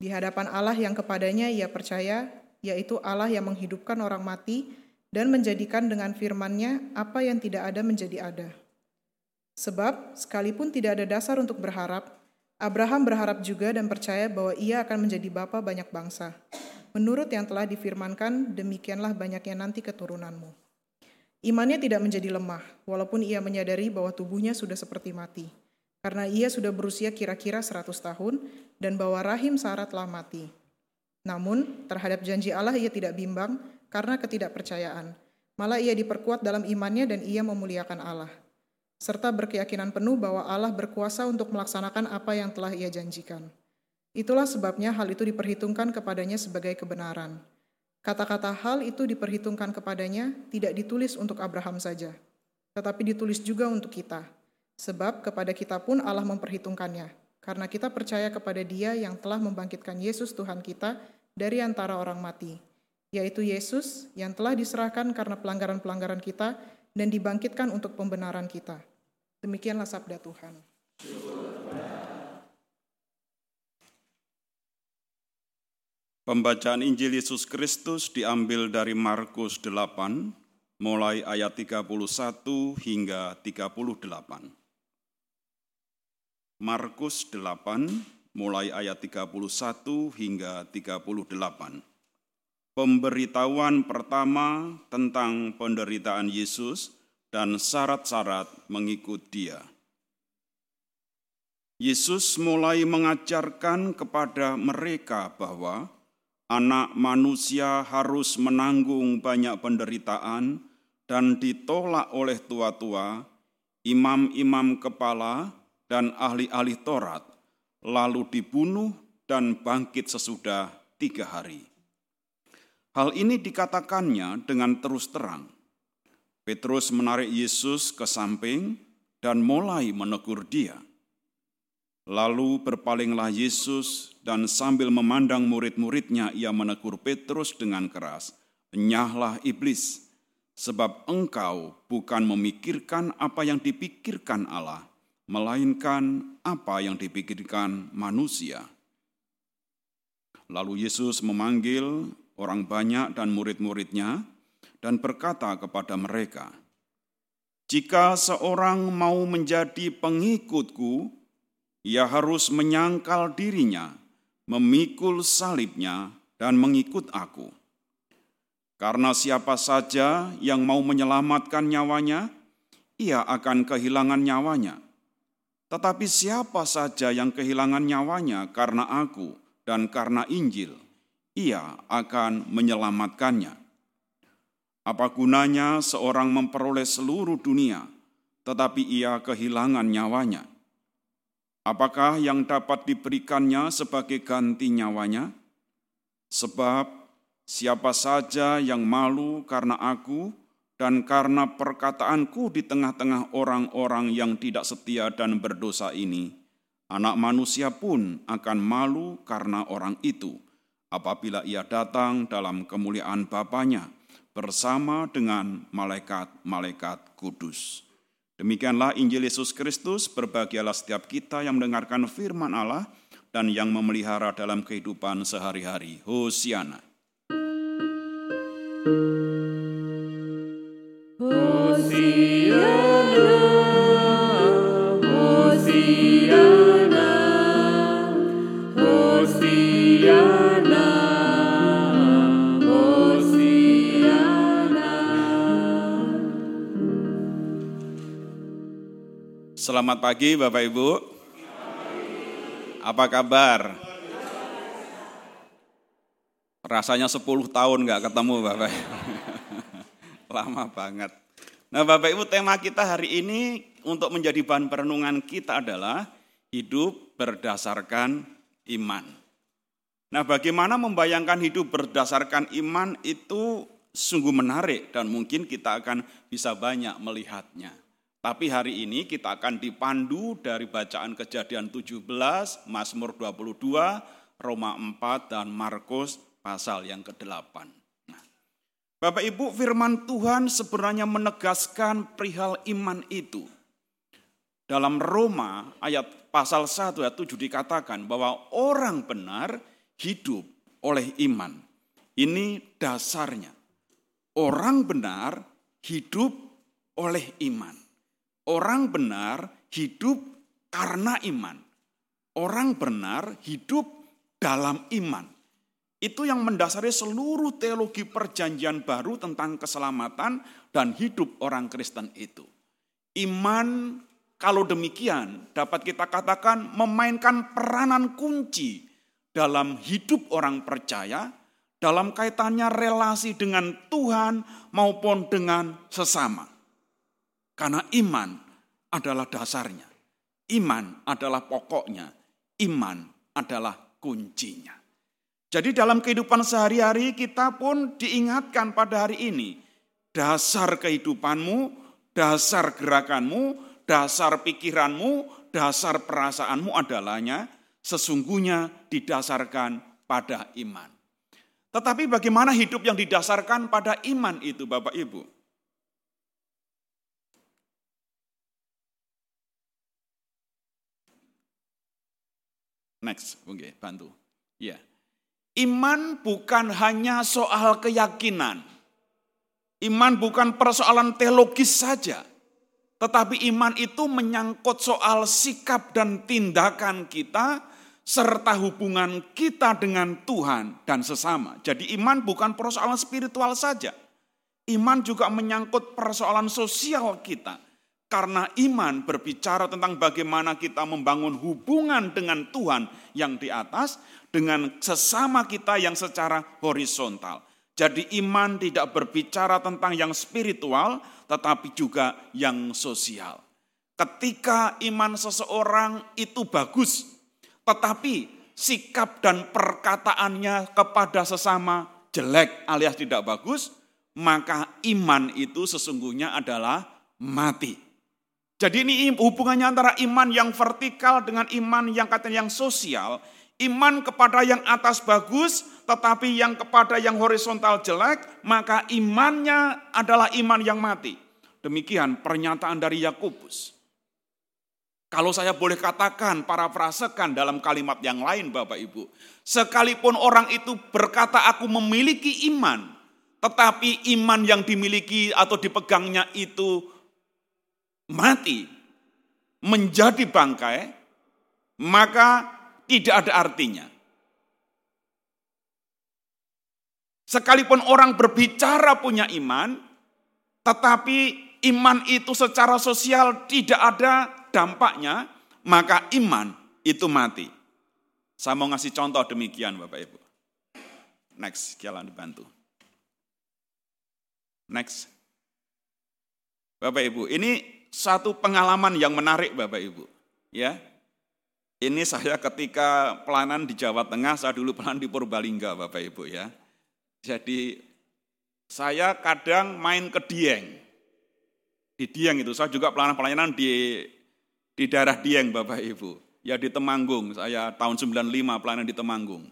Di hadapan Allah yang kepadanya ia percaya, yaitu Allah yang menghidupkan orang mati dan menjadikan dengan firman-Nya apa yang tidak ada menjadi ada. Sebab, sekalipun tidak ada dasar untuk berharap, Abraham berharap juga dan percaya bahwa ia akan menjadi bapa banyak bangsa. Menurut yang telah difirmankan, demikianlah banyaknya nanti keturunanmu. Imannya tidak menjadi lemah, walaupun ia menyadari bahwa tubuhnya sudah seperti mati, karena ia sudah berusia kira-kira 100 tahun dan bahwa rahim Sarah telah mati. Namun, terhadap janji Allah ia tidak bimbang karena ketidakpercayaan. Malah ia diperkuat dalam imannya dan ia memuliakan Allah serta berkeyakinan penuh bahwa Allah berkuasa untuk melaksanakan apa yang telah ia janjikan. Itulah sebabnya hal itu diperhitungkan kepadanya sebagai kebenaran. Kata-kata hal itu diperhitungkan kepadanya tidak ditulis untuk Abraham saja, tetapi ditulis juga untuk kita. Sebab kepada kita pun Allah memperhitungkannya, karena kita percaya kepada dia yang telah membangkitkan Yesus Tuhan kita dari antara orang mati, yaitu Yesus yang telah diserahkan karena pelanggaran-pelanggaran kita dan dibangkitkan untuk pembenaran kita. Demikianlah sabda Tuhan. Pembacaan Injil Yesus Kristus diambil dari Markus 8, mulai ayat 31 hingga 38. Markus 8, mulai ayat 31 hingga 38. Pemberitahuan pertama tentang penderitaan Yesus dan syarat-syarat mengikut Dia. Yesus mulai mengajarkan kepada mereka bahwa anak manusia harus menanggung banyak penderitaan dan ditolak oleh tua-tua, imam-imam kepala, dan ahli-ahli Taurat, lalu dibunuh dan bangkit sesudah tiga hari. Hal ini dikatakannya dengan terus terang Petrus menarik Yesus ke samping dan mulai menegur dia. Lalu berpalinglah Yesus dan sambil memandang murid-muridnya ia menegur Petrus dengan keras, Enyahlah iblis, sebab engkau bukan memikirkan apa yang dipikirkan Allah, melainkan apa yang dipikirkan manusia. Lalu Yesus memanggil orang banyak dan murid-muridnya, dan berkata kepada mereka, "Jika seorang mau menjadi pengikutku, ia harus menyangkal dirinya, memikul salibnya, dan mengikut aku. Karena siapa saja yang mau menyelamatkan nyawanya, ia akan kehilangan nyawanya. Tetapi siapa saja yang kehilangan nyawanya karena aku dan karena Injil, ia akan menyelamatkannya. Apa gunanya seorang memperoleh seluruh dunia, tetapi ia kehilangan nyawanya? Apakah yang dapat diberikannya sebagai ganti nyawanya? Sebab siapa saja yang malu karena aku dan karena perkataanku di tengah-tengah orang-orang yang tidak setia dan berdosa ini, anak manusia pun akan malu karena orang itu apabila ia datang dalam kemuliaan Bapaknya bersama dengan malaikat-malaikat kudus. Demikianlah Injil Yesus Kristus, berbahagialah setiap kita yang mendengarkan firman Allah dan yang memelihara dalam kehidupan sehari-hari. Hosiana. Selamat pagi Bapak Ibu. Apa kabar? Rasanya 10 tahun nggak ketemu Bapak. Lama banget. Nah Bapak Ibu tema kita hari ini untuk menjadi bahan perenungan kita adalah hidup berdasarkan iman. Nah bagaimana membayangkan hidup berdasarkan iman itu sungguh menarik dan mungkin kita akan bisa banyak melihatnya. Tapi hari ini kita akan dipandu dari bacaan kejadian 17, Mazmur 22, Roma 4, dan Markus pasal yang ke-8. Nah, Bapak Ibu, firman Tuhan sebenarnya menegaskan perihal iman itu. Dalam Roma ayat pasal 1 ayat 7 dikatakan bahwa orang benar hidup oleh iman. Ini dasarnya. Orang benar hidup oleh iman. Orang benar hidup karena iman. Orang benar hidup dalam iman. Itu yang mendasari seluruh teologi perjanjian baru tentang keselamatan dan hidup orang Kristen itu. Iman kalau demikian, dapat kita katakan memainkan peranan kunci dalam hidup orang percaya, dalam kaitannya relasi dengan Tuhan maupun dengan sesama. Karena iman adalah dasarnya, iman adalah pokoknya, iman adalah kuncinya. Jadi dalam kehidupan sehari-hari kita pun diingatkan pada hari ini, dasar kehidupanmu, dasar gerakanmu, dasar pikiranmu, dasar perasaanmu adalahnya sesungguhnya didasarkan pada iman. Tetapi bagaimana hidup yang didasarkan pada iman itu Bapak Ibu? Next, oke, okay, bantu. Ya. Iman bukan hanya soal keyakinan. Iman bukan persoalan teologis saja. Tetapi iman itu menyangkut soal sikap dan tindakan kita serta hubungan kita dengan Tuhan dan sesama. Jadi iman bukan persoalan spiritual saja. Iman juga menyangkut persoalan sosial kita. Karena iman berbicara tentang bagaimana kita membangun hubungan dengan Tuhan yang di atas dengan sesama kita yang secara horizontal. Jadi iman tidak berbicara tentang yang spiritual, tetapi juga yang sosial. Ketika iman seseorang itu bagus, tetapi sikap dan perkataannya kepada sesama jelek alias tidak bagus, maka iman itu sesungguhnya adalah mati. Jadi ini hubungannya antara iman yang vertikal dengan iman yang katanya yang sosial Iman kepada yang atas bagus, tetapi yang kepada yang horizontal jelek, maka imannya adalah iman yang mati. Demikian pernyataan dari Yakobus. Kalau saya boleh katakan, parafrasekan dalam kalimat yang lain Bapak Ibu. Sekalipun orang itu berkata aku memiliki iman, tetapi iman yang dimiliki atau dipegangnya itu mati, menjadi bangkai, maka tidak ada artinya. Sekalipun orang berbicara punya iman, tetapi iman itu secara sosial tidak ada dampaknya, maka iman itu mati. Saya mau ngasih contoh demikian Bapak Ibu. Next, jalan dibantu. Next. Bapak Ibu, ini satu pengalaman yang menarik Bapak Ibu. Ya, ini saya ketika pelanan di Jawa Tengah, saya dulu pelanan di Purbalingga Bapak Ibu ya. Jadi saya kadang main ke Dieng. Di Dieng itu, saya juga pelanan pelayanan di di daerah Dieng Bapak Ibu. Ya di Temanggung, saya tahun 95 pelayanan di Temanggung.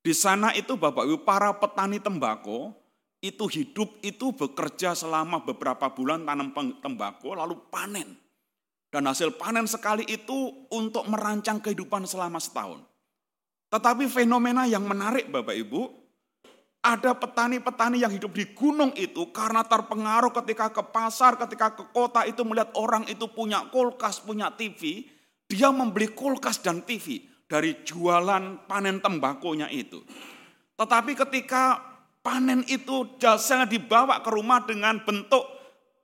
Di sana itu Bapak Ibu, para petani tembakau itu hidup itu bekerja selama beberapa bulan tanam tembakau lalu panen. Dan hasil panen sekali itu untuk merancang kehidupan selama setahun. Tetapi fenomena yang menarik Bapak Ibu, ada petani-petani yang hidup di gunung itu karena terpengaruh ketika ke pasar, ketika ke kota itu melihat orang itu punya kulkas, punya TV, dia membeli kulkas dan TV dari jualan panen tembakonya itu. Tetapi ketika panen itu jasanya dibawa ke rumah dengan bentuk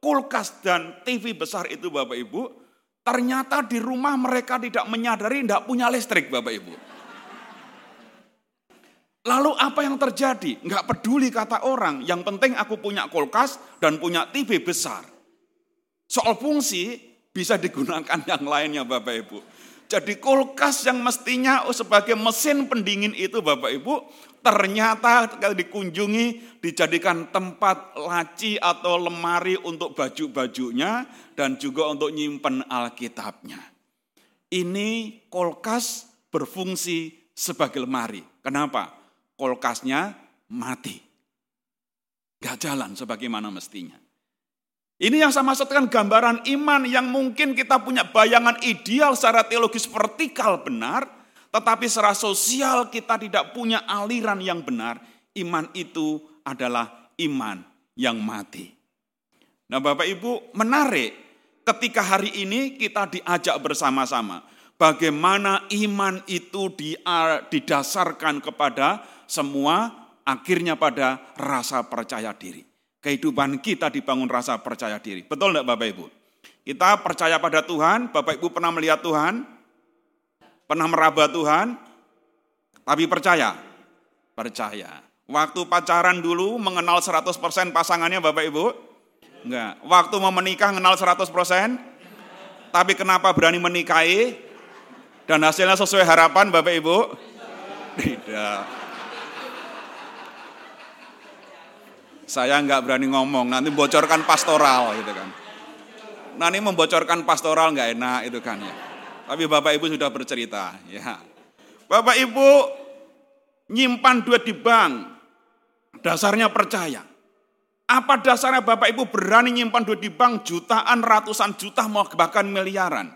kulkas dan TV besar itu Bapak Ibu, Ternyata di rumah mereka tidak menyadari tidak punya listrik Bapak Ibu. Lalu apa yang terjadi? Enggak peduli kata orang, yang penting aku punya kulkas dan punya TV besar. Soal fungsi bisa digunakan yang lainnya Bapak Ibu. Jadi kulkas yang mestinya sebagai mesin pendingin itu Bapak Ibu, ternyata kalau dikunjungi dijadikan tempat laci atau lemari untuk baju-bajunya dan juga untuk nyimpen Alkitabnya. Ini kulkas berfungsi sebagai lemari. Kenapa? Kulkasnya mati. Gak jalan sebagaimana mestinya. Ini yang saya maksudkan gambaran iman yang mungkin kita punya bayangan ideal secara teologis vertikal benar, tetapi secara sosial kita tidak punya aliran yang benar. Iman itu adalah iman yang mati. Nah Bapak Ibu menarik ketika hari ini kita diajak bersama-sama. Bagaimana iman itu didasarkan kepada semua akhirnya pada rasa percaya diri. Kehidupan kita dibangun rasa percaya diri. Betul enggak Bapak Ibu? Kita percaya pada Tuhan, Bapak Ibu pernah melihat Tuhan, pernah meraba Tuhan, tapi percaya? Percaya. Waktu pacaran dulu mengenal 100% pasangannya Bapak Ibu? Enggak. Waktu mau menikah mengenal 100%? Tapi kenapa berani menikahi? Dan hasilnya sesuai harapan Bapak Ibu? Tidak. Saya enggak berani ngomong, nanti bocorkan pastoral gitu kan. Nanti membocorkan pastoral enggak enak itu kan ya. Tapi Bapak Ibu sudah bercerita ya. Bapak Ibu nyimpan duit di bank, dasarnya percaya. Apa dasarnya Bapak Ibu berani nyimpan duit di bank jutaan, ratusan juta, mau bahkan miliaran?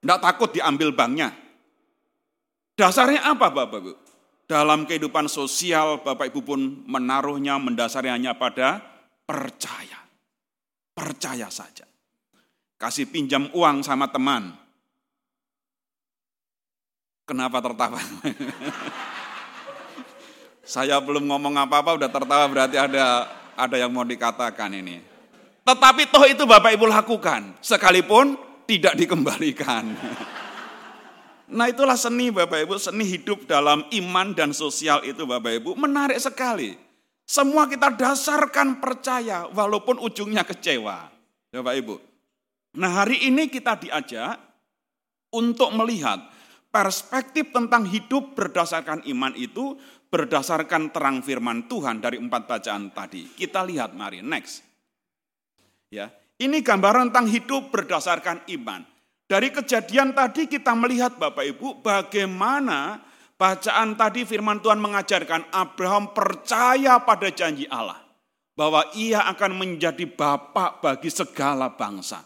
Tidak takut diambil banknya. Dasarnya apa Bapak Ibu? Dalam kehidupan sosial Bapak Ibu pun menaruhnya, mendasarnya hanya pada percaya. Percaya saja. Kasih pinjam uang sama teman. Kenapa tertawa? Saya belum ngomong apa-apa udah tertawa berarti ada ada yang mau dikatakan ini. Tetapi toh itu Bapak Ibu lakukan, sekalipun tidak dikembalikan. Nah itulah seni Bapak Ibu, seni hidup dalam iman dan sosial itu Bapak Ibu, menarik sekali. Semua kita dasarkan percaya walaupun ujungnya kecewa. Bapak Ibu. Nah hari ini kita diajak untuk melihat perspektif tentang hidup berdasarkan iman itu berdasarkan terang firman Tuhan dari empat bacaan tadi. Kita lihat mari, next. Ya, ini gambaran tentang hidup berdasarkan iman. Dari kejadian tadi kita melihat Bapak Ibu bagaimana bacaan tadi firman Tuhan mengajarkan Abraham percaya pada janji Allah bahwa ia akan menjadi bapak bagi segala bangsa.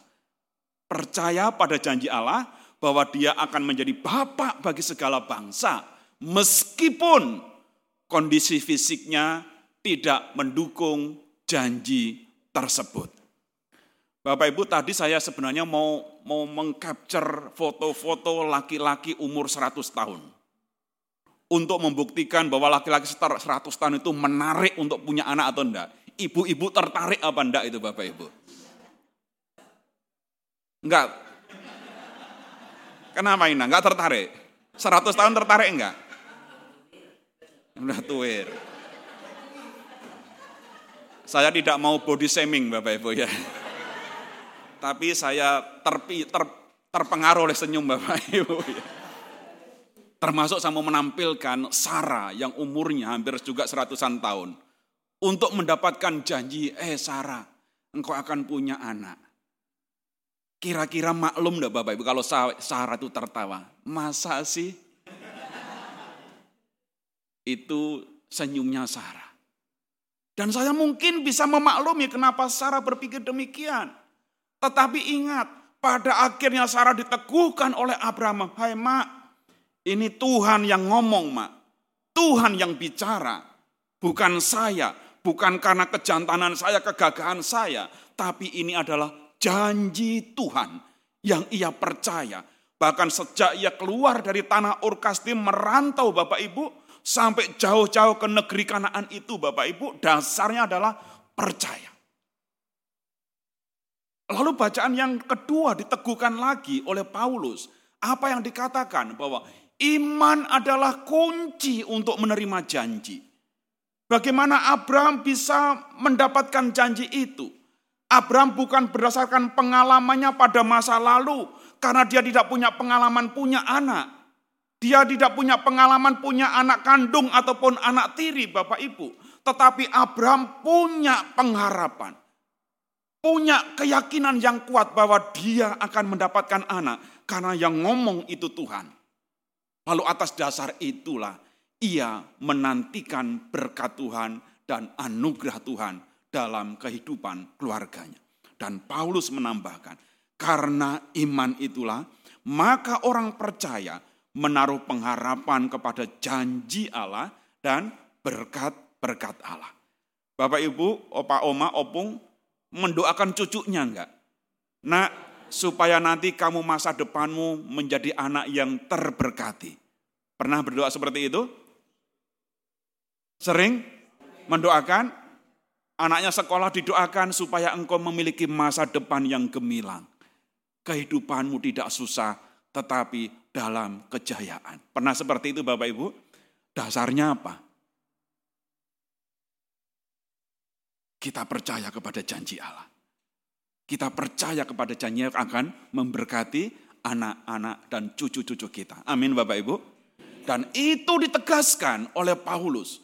Percaya pada janji Allah bahwa dia akan menjadi bapak bagi segala bangsa meskipun kondisi fisiknya tidak mendukung janji tersebut. Bapak Ibu tadi saya sebenarnya mau mau mengcapture foto-foto laki-laki umur 100 tahun. Untuk membuktikan bahwa laki-laki 100 tahun itu menarik untuk punya anak atau enggak. Ibu-ibu tertarik apa enggak itu Bapak Ibu? Enggak. Kenapa ini? Enggak tertarik. 100 tahun tertarik enggak? Udah tuir. Saya tidak mau body shaming Bapak Ibu ya. Tapi saya terpi, ter, terpengaruh oleh senyum Bapak Ibu ya. Termasuk saya mau menampilkan Sarah yang umurnya hampir juga seratusan tahun. Untuk mendapatkan janji, eh Sarah, engkau akan punya anak. Kira-kira maklum enggak Bapak Ibu kalau Sarah itu tertawa? Masa sih? Itu senyumnya Sarah. Dan saya mungkin bisa memaklumi kenapa Sarah berpikir demikian. Tetapi ingat, pada akhirnya Sarah diteguhkan oleh Abraham. Hai mak, ini Tuhan yang ngomong mak. Tuhan yang bicara. Bukan saya, bukan karena kejantanan saya, kegagahan saya. Tapi ini adalah janji Tuhan yang ia percaya. Bahkan sejak ia keluar dari tanah Urkastim merantau Bapak Ibu, sampai jauh-jauh ke negeri Kanaan itu Bapak Ibu, dasarnya adalah percaya. Lalu bacaan yang kedua diteguhkan lagi oleh Paulus. Apa yang dikatakan bahwa iman adalah kunci untuk menerima janji. Bagaimana Abraham bisa mendapatkan janji itu? Abraham bukan berdasarkan pengalamannya pada masa lalu, karena dia tidak punya pengalaman punya anak. Dia tidak punya pengalaman punya anak kandung ataupun anak tiri Bapak Ibu. Tetapi Abraham punya pengharapan. Punya keyakinan yang kuat bahwa dia akan mendapatkan anak. Karena yang ngomong itu Tuhan. Lalu atas dasar itulah ia menantikan berkat Tuhan dan anugerah Tuhan dalam kehidupan keluarganya. Dan Paulus menambahkan, karena iman itulah maka orang percaya menaruh pengharapan kepada janji Allah dan berkat-berkat Allah. Bapak Ibu, Opa Oma, Opung mendoakan cucunya enggak? Nak, supaya nanti kamu masa depanmu menjadi anak yang terberkati. Pernah berdoa seperti itu? Sering mendoakan anaknya sekolah didoakan supaya engkau memiliki masa depan yang gemilang. Kehidupanmu tidak susah, tetapi dalam kejayaan. Pernah seperti itu Bapak Ibu? Dasarnya apa? Kita percaya kepada janji Allah. Kita percaya kepada janji yang akan memberkati anak-anak dan cucu-cucu kita. Amin Bapak Ibu. Dan itu ditegaskan oleh Paulus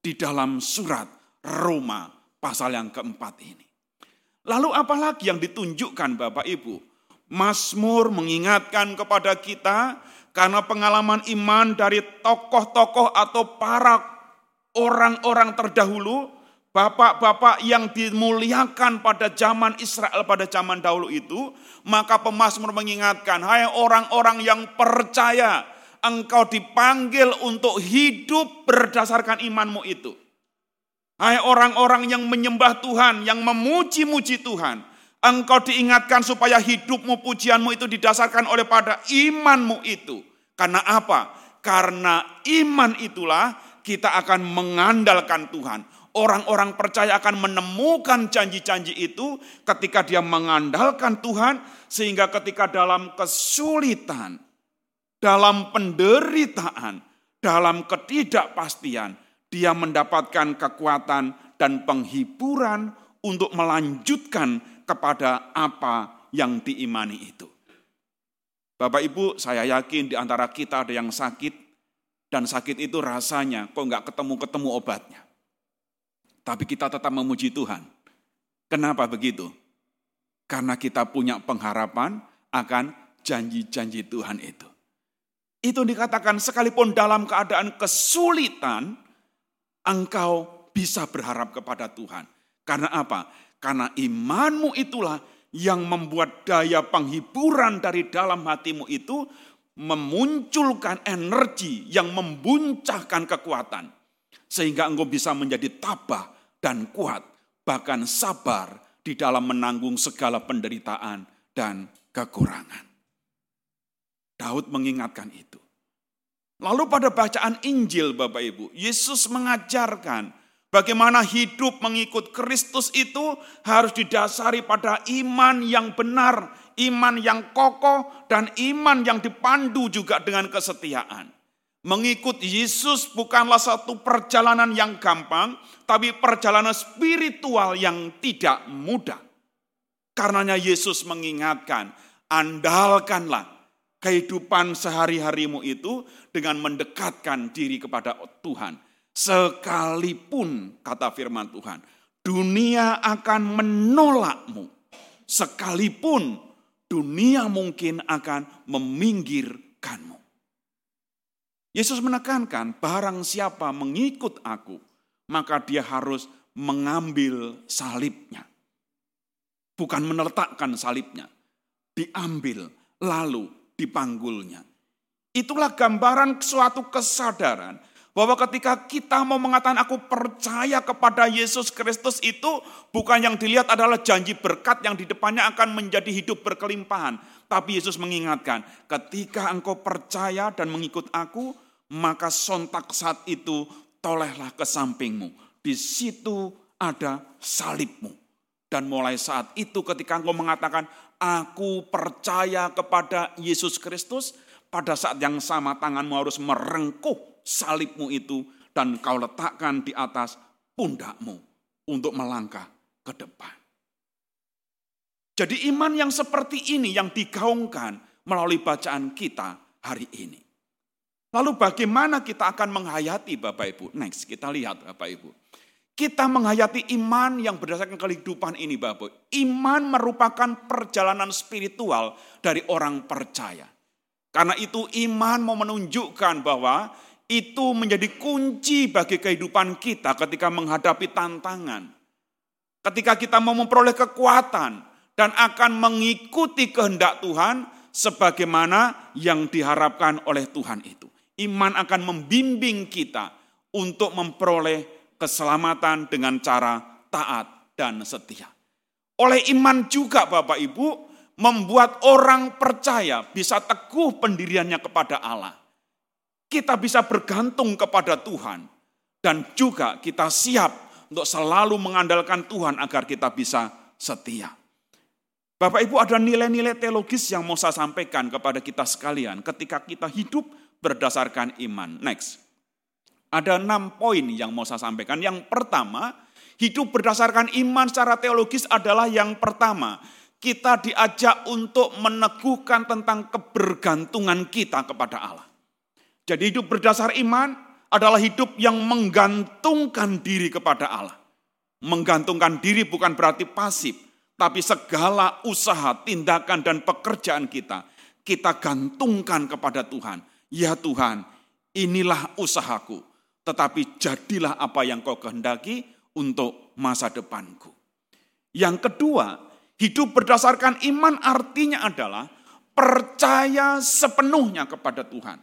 di dalam surat Roma pasal yang keempat ini. Lalu apalagi yang ditunjukkan Bapak Ibu? Mazmur mengingatkan kepada kita karena pengalaman iman dari tokoh-tokoh atau para orang-orang terdahulu, bapak-bapak yang dimuliakan pada zaman Israel pada zaman dahulu itu, maka pemazmur mengingatkan, hai orang-orang yang percaya, engkau dipanggil untuk hidup berdasarkan imanmu itu. Hai orang-orang yang menyembah Tuhan, yang memuji-muji Tuhan, Engkau diingatkan supaya hidupmu, pujianmu itu didasarkan oleh pada imanmu itu. Karena apa? Karena iman itulah kita akan mengandalkan Tuhan. Orang-orang percaya akan menemukan janji-janji itu ketika dia mengandalkan Tuhan. Sehingga ketika dalam kesulitan, dalam penderitaan, dalam ketidakpastian, dia mendapatkan kekuatan dan penghiburan untuk melanjutkan kepada apa yang diimani itu. Bapak Ibu, saya yakin di antara kita ada yang sakit, dan sakit itu rasanya kok nggak ketemu-ketemu obatnya. Tapi kita tetap memuji Tuhan. Kenapa begitu? Karena kita punya pengharapan akan janji-janji Tuhan itu. Itu dikatakan sekalipun dalam keadaan kesulitan, engkau bisa berharap kepada Tuhan. Karena apa? Karena imanmu itulah yang membuat daya penghiburan dari dalam hatimu itu memunculkan energi yang membuncahkan kekuatan. Sehingga engkau bisa menjadi tabah dan kuat, bahkan sabar di dalam menanggung segala penderitaan dan kekurangan. Daud mengingatkan itu. Lalu pada bacaan Injil Bapak Ibu, Yesus mengajarkan Bagaimana hidup mengikut Kristus itu harus didasari pada iman yang benar, iman yang kokoh, dan iman yang dipandu juga dengan kesetiaan. Mengikut Yesus bukanlah satu perjalanan yang gampang, tapi perjalanan spiritual yang tidak mudah. Karenanya Yesus mengingatkan, andalkanlah kehidupan sehari-harimu itu dengan mendekatkan diri kepada Tuhan Sekalipun, kata firman Tuhan, dunia akan menolakmu. Sekalipun dunia mungkin akan meminggirkanmu. Yesus menekankan, barang siapa mengikut aku, maka dia harus mengambil salibnya. Bukan meletakkan salibnya, diambil lalu dipanggulnya. Itulah gambaran suatu kesadaran bahwa ketika kita mau mengatakan aku percaya kepada Yesus Kristus itu bukan yang dilihat adalah janji berkat yang di depannya akan menjadi hidup berkelimpahan. Tapi Yesus mengingatkan, ketika engkau percaya dan mengikut aku, maka sontak saat itu tolehlah ke sampingmu. Di situ ada salibmu. Dan mulai saat itu ketika engkau mengatakan, aku percaya kepada Yesus Kristus, pada saat yang sama tanganmu harus merengkuh salibmu itu dan kau letakkan di atas pundakmu untuk melangkah ke depan. Jadi iman yang seperti ini yang digaungkan melalui bacaan kita hari ini. Lalu bagaimana kita akan menghayati Bapak Ibu? Next, kita lihat Bapak Ibu. Kita menghayati iman yang berdasarkan kehidupan ini Bapak. Iman merupakan perjalanan spiritual dari orang percaya. Karena itu iman mau menunjukkan bahwa itu menjadi kunci bagi kehidupan kita ketika menghadapi tantangan. Ketika kita mau memperoleh kekuatan dan akan mengikuti kehendak Tuhan sebagaimana yang diharapkan oleh Tuhan itu. Iman akan membimbing kita untuk memperoleh keselamatan dengan cara taat dan setia. Oleh iman juga Bapak Ibu membuat orang percaya bisa teguh pendiriannya kepada Allah. Kita bisa bergantung kepada Tuhan dan juga kita siap untuk selalu mengandalkan Tuhan agar kita bisa setia. Bapak Ibu ada nilai-nilai teologis yang mau saya sampaikan kepada kita sekalian ketika kita hidup berdasarkan iman. Next. Ada enam poin yang mau saya sampaikan. Yang pertama, hidup berdasarkan iman secara teologis adalah yang pertama. Kita diajak untuk meneguhkan tentang kebergantungan kita kepada Allah. Jadi hidup berdasar iman adalah hidup yang menggantungkan diri kepada Allah. Menggantungkan diri bukan berarti pasif, tapi segala usaha, tindakan, dan pekerjaan kita, kita gantungkan kepada Tuhan. Ya Tuhan, inilah usahaku, tetapi jadilah apa yang kau kehendaki untuk masa depanku. Yang kedua, hidup berdasarkan iman artinya adalah percaya sepenuhnya kepada Tuhan.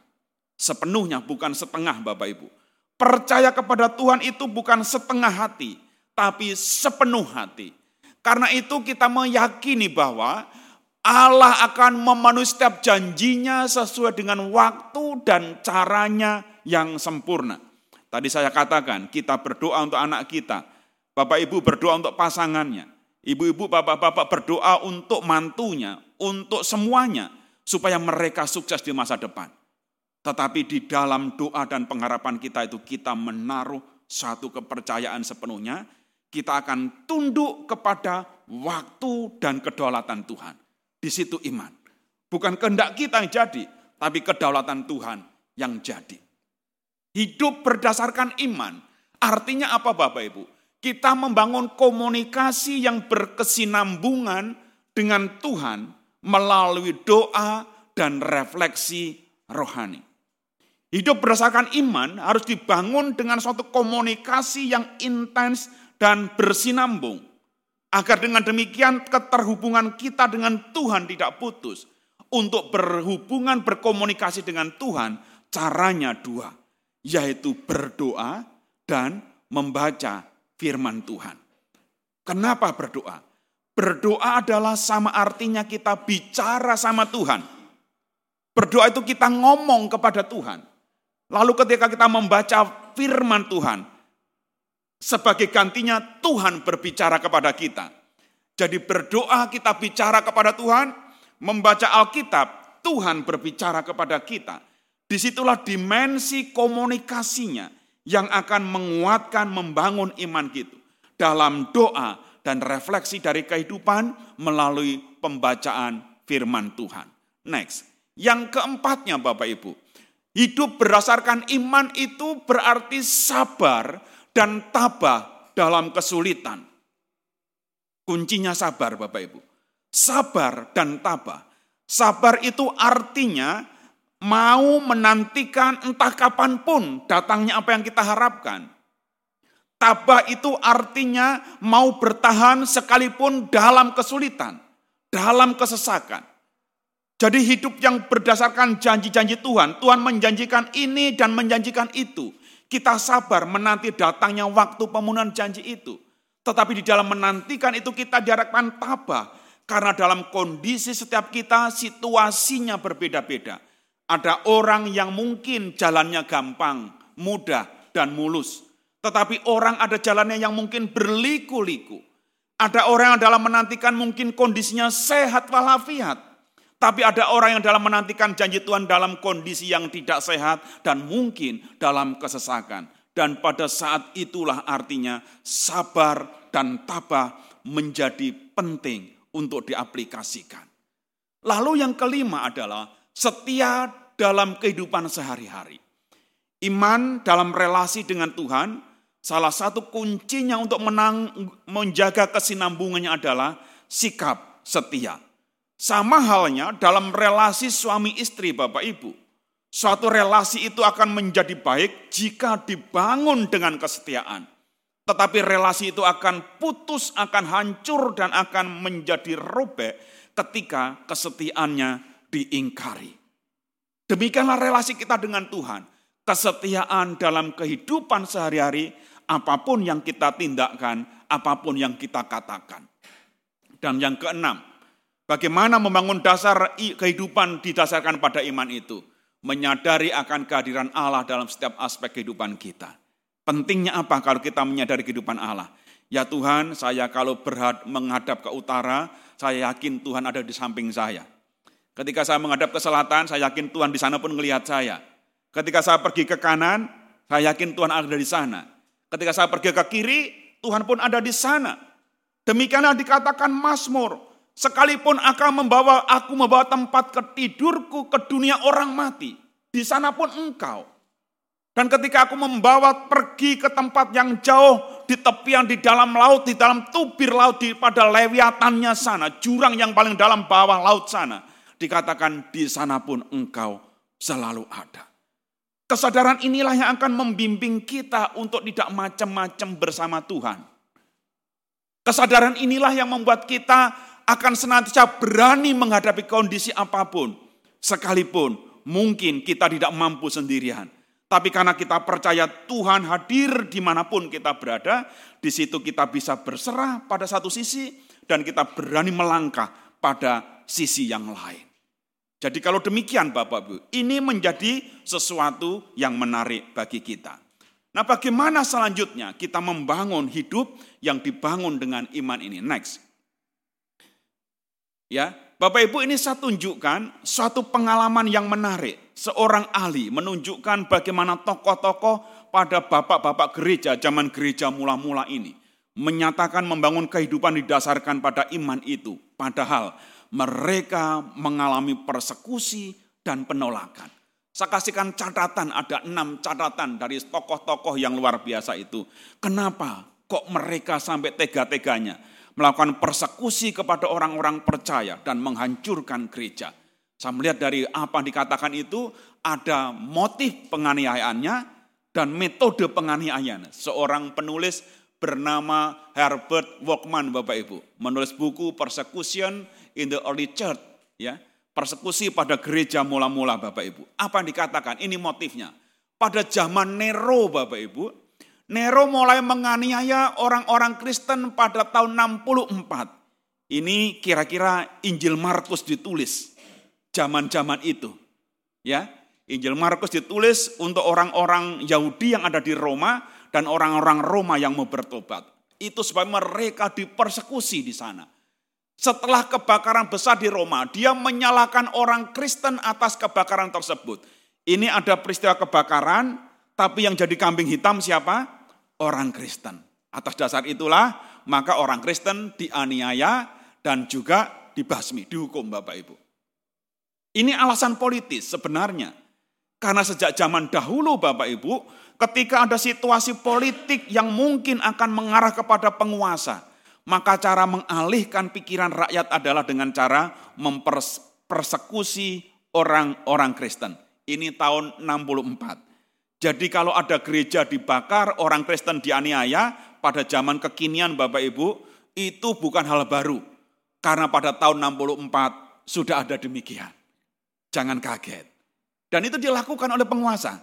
Sepenuhnya, bukan setengah Bapak Ibu. Percaya kepada Tuhan itu bukan setengah hati, tapi sepenuh hati karena itu kita meyakini bahwa Allah akan memenuhi setiap janjinya sesuai dengan waktu dan caranya yang sempurna. Tadi saya katakan, kita berdoa untuk anak kita. Bapak ibu berdoa untuk pasangannya. Ibu-ibu, bapak-bapak berdoa untuk mantunya, untuk semuanya. Supaya mereka sukses di masa depan. Tetapi di dalam doa dan pengharapan kita itu kita menaruh satu kepercayaan sepenuhnya kita akan tunduk kepada waktu dan kedaulatan Tuhan. Di situ iman. Bukan kehendak kita yang jadi, tapi kedaulatan Tuhan yang jadi. Hidup berdasarkan iman. Artinya apa Bapak Ibu? Kita membangun komunikasi yang berkesinambungan dengan Tuhan melalui doa dan refleksi rohani. Hidup berdasarkan iman harus dibangun dengan suatu komunikasi yang intens dan bersinambung. Agar dengan demikian keterhubungan kita dengan Tuhan tidak putus. Untuk berhubungan, berkomunikasi dengan Tuhan, caranya dua. Yaitu berdoa dan membaca firman Tuhan. Kenapa berdoa? Berdoa adalah sama artinya kita bicara sama Tuhan. Berdoa itu kita ngomong kepada Tuhan. Lalu ketika kita membaca firman Tuhan, sebagai gantinya Tuhan berbicara kepada kita. Jadi berdoa kita bicara kepada Tuhan, membaca Alkitab, Tuhan berbicara kepada kita. Di situlah dimensi komunikasinya yang akan menguatkan, membangun iman kita. Dalam doa dan refleksi dari kehidupan melalui pembacaan firman Tuhan. Next, yang keempatnya Bapak Ibu, hidup berdasarkan iman itu berarti sabar dan tabah dalam kesulitan. Kuncinya sabar Bapak Ibu. Sabar dan tabah. Sabar itu artinya mau menantikan entah kapan pun datangnya apa yang kita harapkan. Tabah itu artinya mau bertahan sekalipun dalam kesulitan, dalam kesesakan. Jadi hidup yang berdasarkan janji-janji Tuhan, Tuhan menjanjikan ini dan menjanjikan itu. Kita sabar menanti datangnya waktu pemenuhan janji itu. Tetapi di dalam menantikan itu kita diharapkan tabah. Karena dalam kondisi setiap kita situasinya berbeda-beda. Ada orang yang mungkin jalannya gampang, mudah, dan mulus. Tetapi orang ada jalannya yang mungkin berliku-liku. Ada orang yang dalam menantikan mungkin kondisinya sehat walafiat. Tapi ada orang yang dalam menantikan janji Tuhan dalam kondisi yang tidak sehat dan mungkin dalam kesesakan. Dan pada saat itulah artinya sabar dan tabah menjadi penting untuk diaplikasikan. Lalu yang kelima adalah setia dalam kehidupan sehari-hari. Iman dalam relasi dengan Tuhan, salah satu kuncinya untuk menang, menjaga kesinambungannya adalah sikap setia. Sama halnya dalam relasi suami istri Bapak Ibu. Suatu relasi itu akan menjadi baik jika dibangun dengan kesetiaan. Tetapi relasi itu akan putus, akan hancur, dan akan menjadi robek ketika kesetiaannya diingkari. Demikianlah relasi kita dengan Tuhan. Kesetiaan dalam kehidupan sehari-hari, apa pun yang kita tindakkan, apa pun yang kita katakan. Dan yang keenam, bagaimana membangun dasar kehidupan didasarkan pada iman itu? Menyadari akan kehadiran Allah dalam setiap aspek kehidupan kita. Pentingnya apa kalau kita menyadari kehidupan Allah? Ya Tuhan, saya kalau berhad menghadap ke utara, saya yakin Tuhan ada di samping saya. Ketika saya menghadap ke selatan, saya yakin Tuhan di sana pun melihat saya. Ketika saya pergi ke kanan, saya yakin Tuhan ada di sana. Ketika saya pergi ke kiri, Tuhan pun ada di sana. Demikianlah dikatakan Mazmur, sekalipun akan membawa aku membawa tempat ke tidurku ke dunia orang mati, di sana pun engkau. Dan ketika aku membawa pergi ke tempat yang jauh, di tepian, di dalam laut, di dalam tubir laut, di pada lewiatannya sana, jurang yang paling dalam bawah laut sana, dikatakan di sana pun engkau selalu ada. Kesadaran inilah yang akan membimbing kita untuk tidak macam-macam bersama Tuhan. Kesadaran inilah yang membuat kita akan senantiasa berani menghadapi kondisi apa pun, sekalipun mungkin kita tidak mampu sendirian. Tapi karena kita percaya Tuhan hadir di mana pun kita berada, di situ kita bisa berserah pada satu sisi dan kita berani melangkah pada sisi yang lain. Jadi kalau demikian Bapak Ibu, ini menjadi sesuatu yang menarik bagi kita. Nah bagaimana selanjutnya kita membangun hidup yang dibangun dengan iman ini? Next. Ya, Bapak Ibu ini saya tunjukkan suatu pengalaman yang menarik seorang ahli menunjukkan bagaimana tokoh-tokoh pada bapak-bapak gereja zaman gereja mula-mula ini menyatakan membangun kehidupan didasarkan pada iman itu. Padahal mereka mengalami persekusi dan penolakan. Saya kasihkan catatan, ada enam catatan dari tokoh-tokoh yang luar biasa itu. Kenapa kok mereka sampai tega-teganya melakukan persekusi kepada orang-orang percaya dan menghancurkan gereja? Saya melihat dari apa yang dikatakan itu ada motif penganiayaannya dan metode penganiayaan. Seorang penulis bernama Herbert Walkman Bapak Ibu menulis buku Persecution in the Early Church ya. Persekusi pada gereja mula-mula Bapak Ibu. Apa yang dikatakan? Ini motifnya. Pada zaman Nero Bapak Ibu, Nero mulai menganiaya orang-orang Kristen pada tahun 64. Ini kira-kira Injil Markus ditulis zaman-zaman itu. Ya, Injil Markus ditulis untuk orang-orang Yahudi yang ada di Roma dan orang-orang Roma yang mau bertobat. Itu supaya mereka dipersekusi di sana. Setelah kebakaran besar di Roma, dia menyalahkan orang Kristen atas kebakaran tersebut. Ini ada peristiwa kebakaran, tapi yang jadi kambing hitam siapa? Orang Kristen. Atas dasar itulah, maka orang Kristen dianiaya dan juga dibasmi, dihukum Bapak Ibu. Ini alasan politis sebenarnya. Karena sejak zaman dahulu Bapak Ibu, ketika ada situasi politik yang mungkin akan mengarah kepada penguasa, maka cara mengalihkan pikiran rakyat adalah dengan cara mempersekusi orang-orang Kristen. Ini tahun 64. Jadi kalau ada gereja dibakar, orang Kristen dianiaya, pada zaman kekinian Bapak Ibu, itu bukan hal baru. Karena pada tahun 64 sudah ada demikian. Jangan kaget. Dan itu dilakukan oleh penguasa.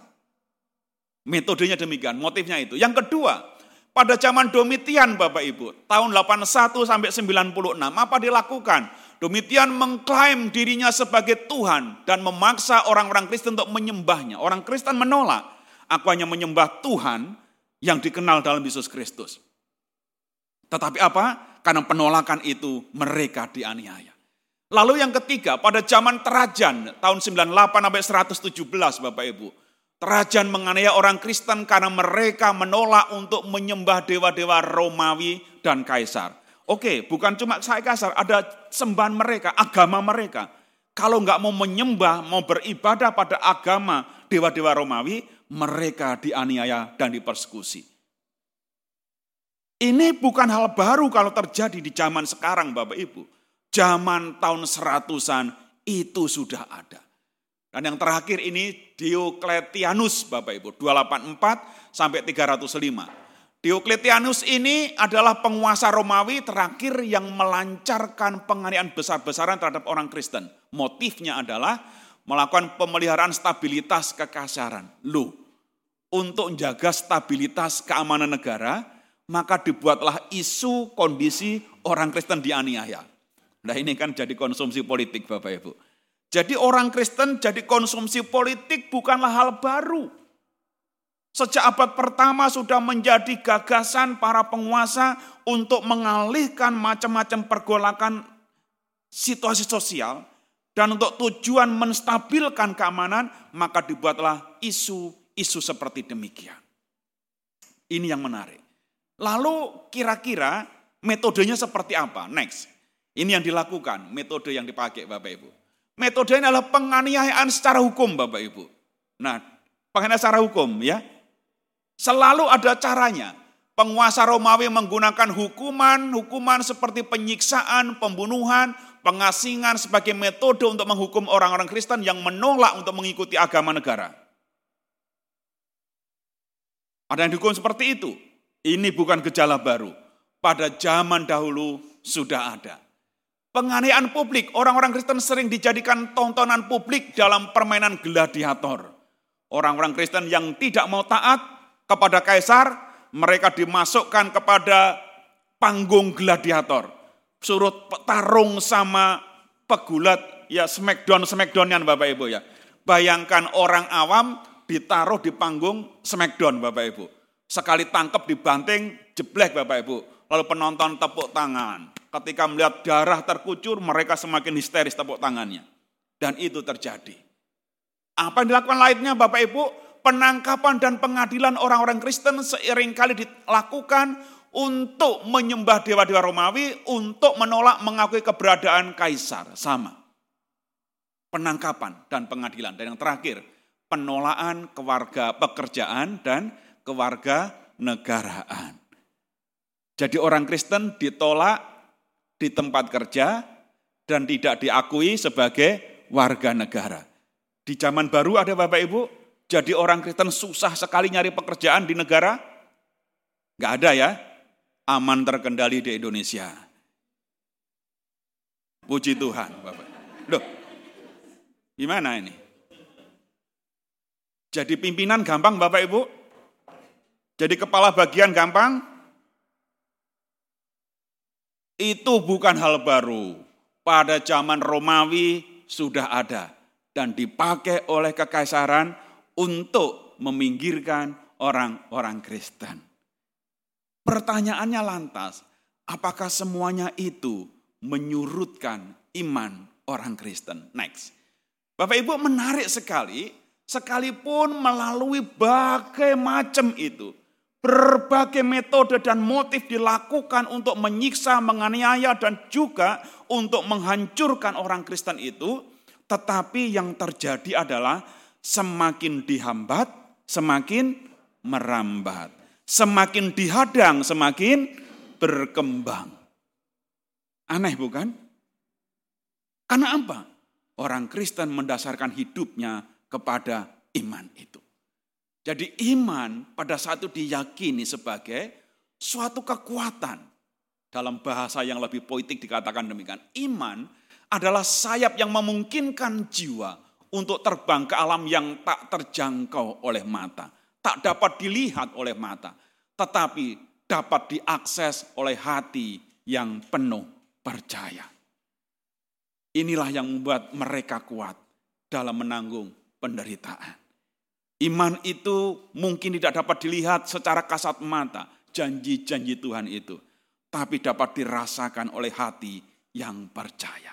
Metodenya demikian, motifnya itu. Yang kedua, pada zaman Domitian Bapak Ibu, tahun 81 sampai 96, apa dilakukan? Domitian mengklaim dirinya sebagai Tuhan dan memaksa orang-orang Kristen untuk menyembahnya. Orang Kristen menolak, aku hanya menyembah Tuhan yang dikenal dalam Yesus Kristus. Tetapi apa? Karena penolakan itu mereka dianiaya. Lalu yang ketiga, pada zaman Trajan tahun 98 sampai 117 Bapak Ibu. Trajan menganiaya orang Kristen karena mereka menolak untuk menyembah dewa-dewa Romawi dan Kaisar. Oke, bukan cuma saya Kaisar, ada sembahan mereka, agama mereka. Kalau nggak mau menyembah, mau beribadah pada agama dewa-dewa Romawi, mereka dianiaya dan dipersekusi. Ini bukan hal baru kalau terjadi di zaman sekarang Bapak Ibu zaman tahun seratusan itu sudah ada. Dan yang terakhir ini Diokletianus Bapak Ibu, 284 sampai 305. Diokletianus ini adalah penguasa Romawi terakhir yang melancarkan penganiayaan besar-besaran terhadap orang Kristen. Motifnya adalah melakukan pemeliharaan stabilitas kekasaran. Loh, untuk menjaga stabilitas keamanan negara, maka dibuatlah isu kondisi orang Kristen dianiaya. Nah ini kan jadi konsumsi politik Bapak Ibu. Jadi orang Kristen jadi konsumsi politik bukanlah hal baru. Sejak abad pertama sudah menjadi gagasan para penguasa untuk mengalihkan macam-macam pergolakan situasi sosial dan untuk tujuan menstabilkan keamanan maka dibuatlah isu-isu seperti demikian. Ini yang menarik. Lalu kira-kira metodenya seperti apa? Next. Ini yang dilakukan, metode yang dipakai Bapak Ibu. Metode ini adalah penganiayaan secara hukum Bapak Ibu. Nah, penganiayaan secara hukum ya. Selalu ada caranya. Penguasa Romawi menggunakan hukuman, hukuman seperti penyiksaan, pembunuhan, pengasingan sebagai metode untuk menghukum orang-orang Kristen yang menolak untuk mengikuti agama negara. Ada yang dihukum seperti itu. Ini bukan gejala baru. Pada zaman dahulu sudah ada. Penganiayaan publik, orang-orang Kristen sering dijadikan tontonan publik dalam permainan gladiator. Orang-orang Kristen yang tidak mau taat kepada kaisar, mereka dimasukkan kepada panggung gladiator. Suruh tarung sama pegulat, ya smackdown smackdownan Bapak Ibu ya. Bayangkan orang awam ditaruh di panggung smackdown Bapak Ibu. Sekali tangkap dibanting, jeblek Bapak Ibu. Lalu penonton tepuk tangan. Ketika melihat darah terkucur, mereka semakin histeris tepuk tangannya. Dan itu terjadi. Apa yang dilakukan lainnya Bapak Ibu? penangkapan dan pengadilan orang-orang Kristen sering kali dilakukan untuk menyembah dewa-dewa Romawi, untuk menolak mengakui keberadaan kaisar. Sama. Penangkapan dan pengadilan. Dan yang terakhir, penolakan kewarga pekerjaan dan kewarga negaraan. Jadi orang Kristen ditolak di tempat kerja dan tidak diakui sebagai warga negara. Di zaman baru ada Bapak Ibu, jadi orang Kristen susah sekali nyari pekerjaan di negara? Gak ada ya, aman terkendali di Indonesia. Puji Tuhan, Bapak. Loh, gimana ini? Jadi pimpinan gampang Bapak Ibu? Jadi kepala bagian gampang? Itu bukan hal baru. Pada zaman Romawi sudah ada dan dipakai oleh kekaisaran untuk meminggirkan orang-orang Kristen. Pertanyaannya lantas, apakah semuanya itu menyurutkan iman orang Kristen? Next. Bapak Ibu menarik sekali, sekalipun melalui bagai macam itu, berbagai metode dan motif dilakukan untuk menyiksa, menganiaya, dan juga untuk menghancurkan orang Kristen itu, tetapi yang terjadi adalah semakin dihambat, semakin merambat. Semakin dihadang, semakin berkembang. Aneh bukan? Karena apa? Orang Kristen mendasarkan hidupnya kepada iman itu. Jadi iman pada saat itu diyakini sebagai suatu kekuatan. Dalam bahasa yang lebih politik dikatakan demikian. Iman adalah sayap yang memungkinkan jiwa untuk terbang ke alam yang tak terjangkau oleh mata, tak dapat dilihat oleh mata, tetapi dapat diakses oleh hati yang penuh percaya. Inilah yang membuat mereka kuat dalam menanggung penderitaan. Iman itu mungkin tidak dapat dilihat secara kasat mata, janji-janji Tuhan itu, tapi dapat dirasakan oleh hati yang percaya.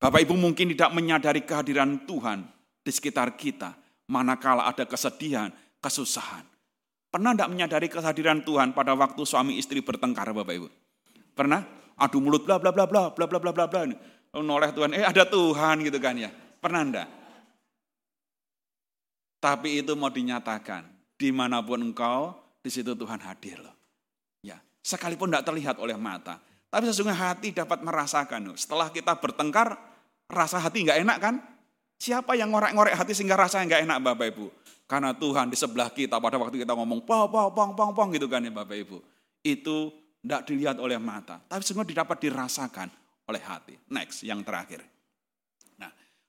Bapak Ibu mungkin tidak menyadari kehadiran Tuhan di sekitar kita, manakala ada kesedihan, kesusahan. Pernah tidak menyadari kehadiran Tuhan pada waktu suami istri bertengkar Bapak Ibu? Pernah? Adu mulut bla bla bla bla bla bla bla bla bla. Noleh Tuhan, eh ada Tuhan gitu kan ya. Pernah enggak? Tapi itu mau dinyatakan, di mana pun engkau, di situ Tuhan hadir loh. Ya, sekalipun tidak terlihat oleh mata, tapi sesungguhnya hati dapat merasakan. Setelah kita bertengkar, rasa hati nggak enak kan? Siapa yang ngorek-ngorek hati sehingga rasanya nggak enak Bapak Ibu? Karena Tuhan di sebelah kita pada waktu kita ngomong pong pong pong pong pong gitu kan ya Bapak Ibu. Itu tidak dilihat oleh mata, tapi semua didapat dirasakan oleh hati. Next, yang terakhir.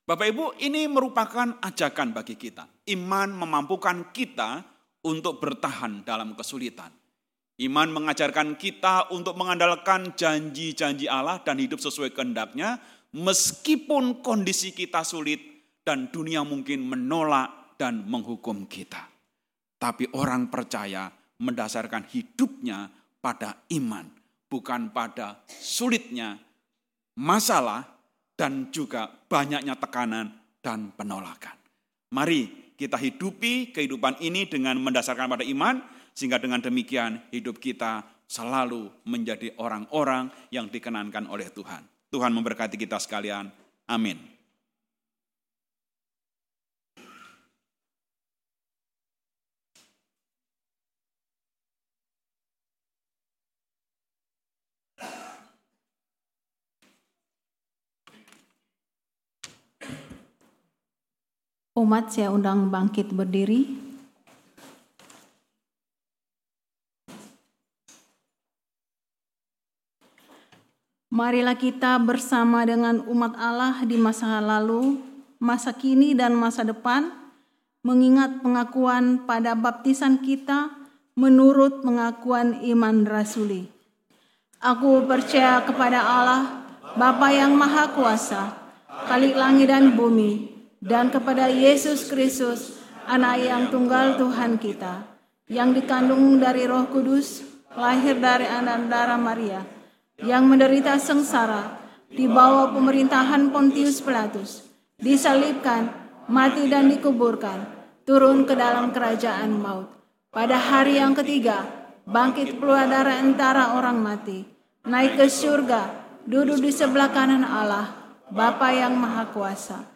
Bapak Ibu, ini merupakan ajakan bagi kita. Iman memampukan kita untuk bertahan dalam kesulitan. Iman mengajarkan kita untuk mengandalkan janji-janji Allah dan hidup sesuai kehendaknya, meskipun kondisi kita sulit dan dunia mungkin menolak dan menghukum kita. Tapi orang percaya mendasarkan hidupnya pada iman, bukan pada sulitnya masalah dan juga banyaknya tekanan dan penolakan. Mari kita hidupi kehidupan ini dengan mendasarkan pada iman, sehingga dengan demikian hidup kita selalu menjadi orang-orang yang dikenankan oleh Tuhan. Tuhan memberkati kita sekalian. Amin. Umat saya undang bangkit berdiri. Marilah kita bersama dengan umat Allah di masa lalu, masa kini dan masa depan, mengingat pengakuan pada baptisan kita menurut pengakuan iman rasuli. Aku percaya kepada Allah, Bapa yang Maha Kuasa, Kalik langit dan bumi, dan kepada Yesus Kristus, anak yang tunggal Tuhan kita, yang dikandung dari roh kudus, lahir dari anak darah Maria, yang menderita sengsara, di bawah pemerintahan Pontius Pilatus, disalibkan, mati dan dikuburkan, turun ke dalam kerajaan maut. Pada hari yang ketiga, bangkit keluar dari antara orang mati, naik ke surga, duduk di sebelah kanan Allah, Bapa yang Maha Kuasa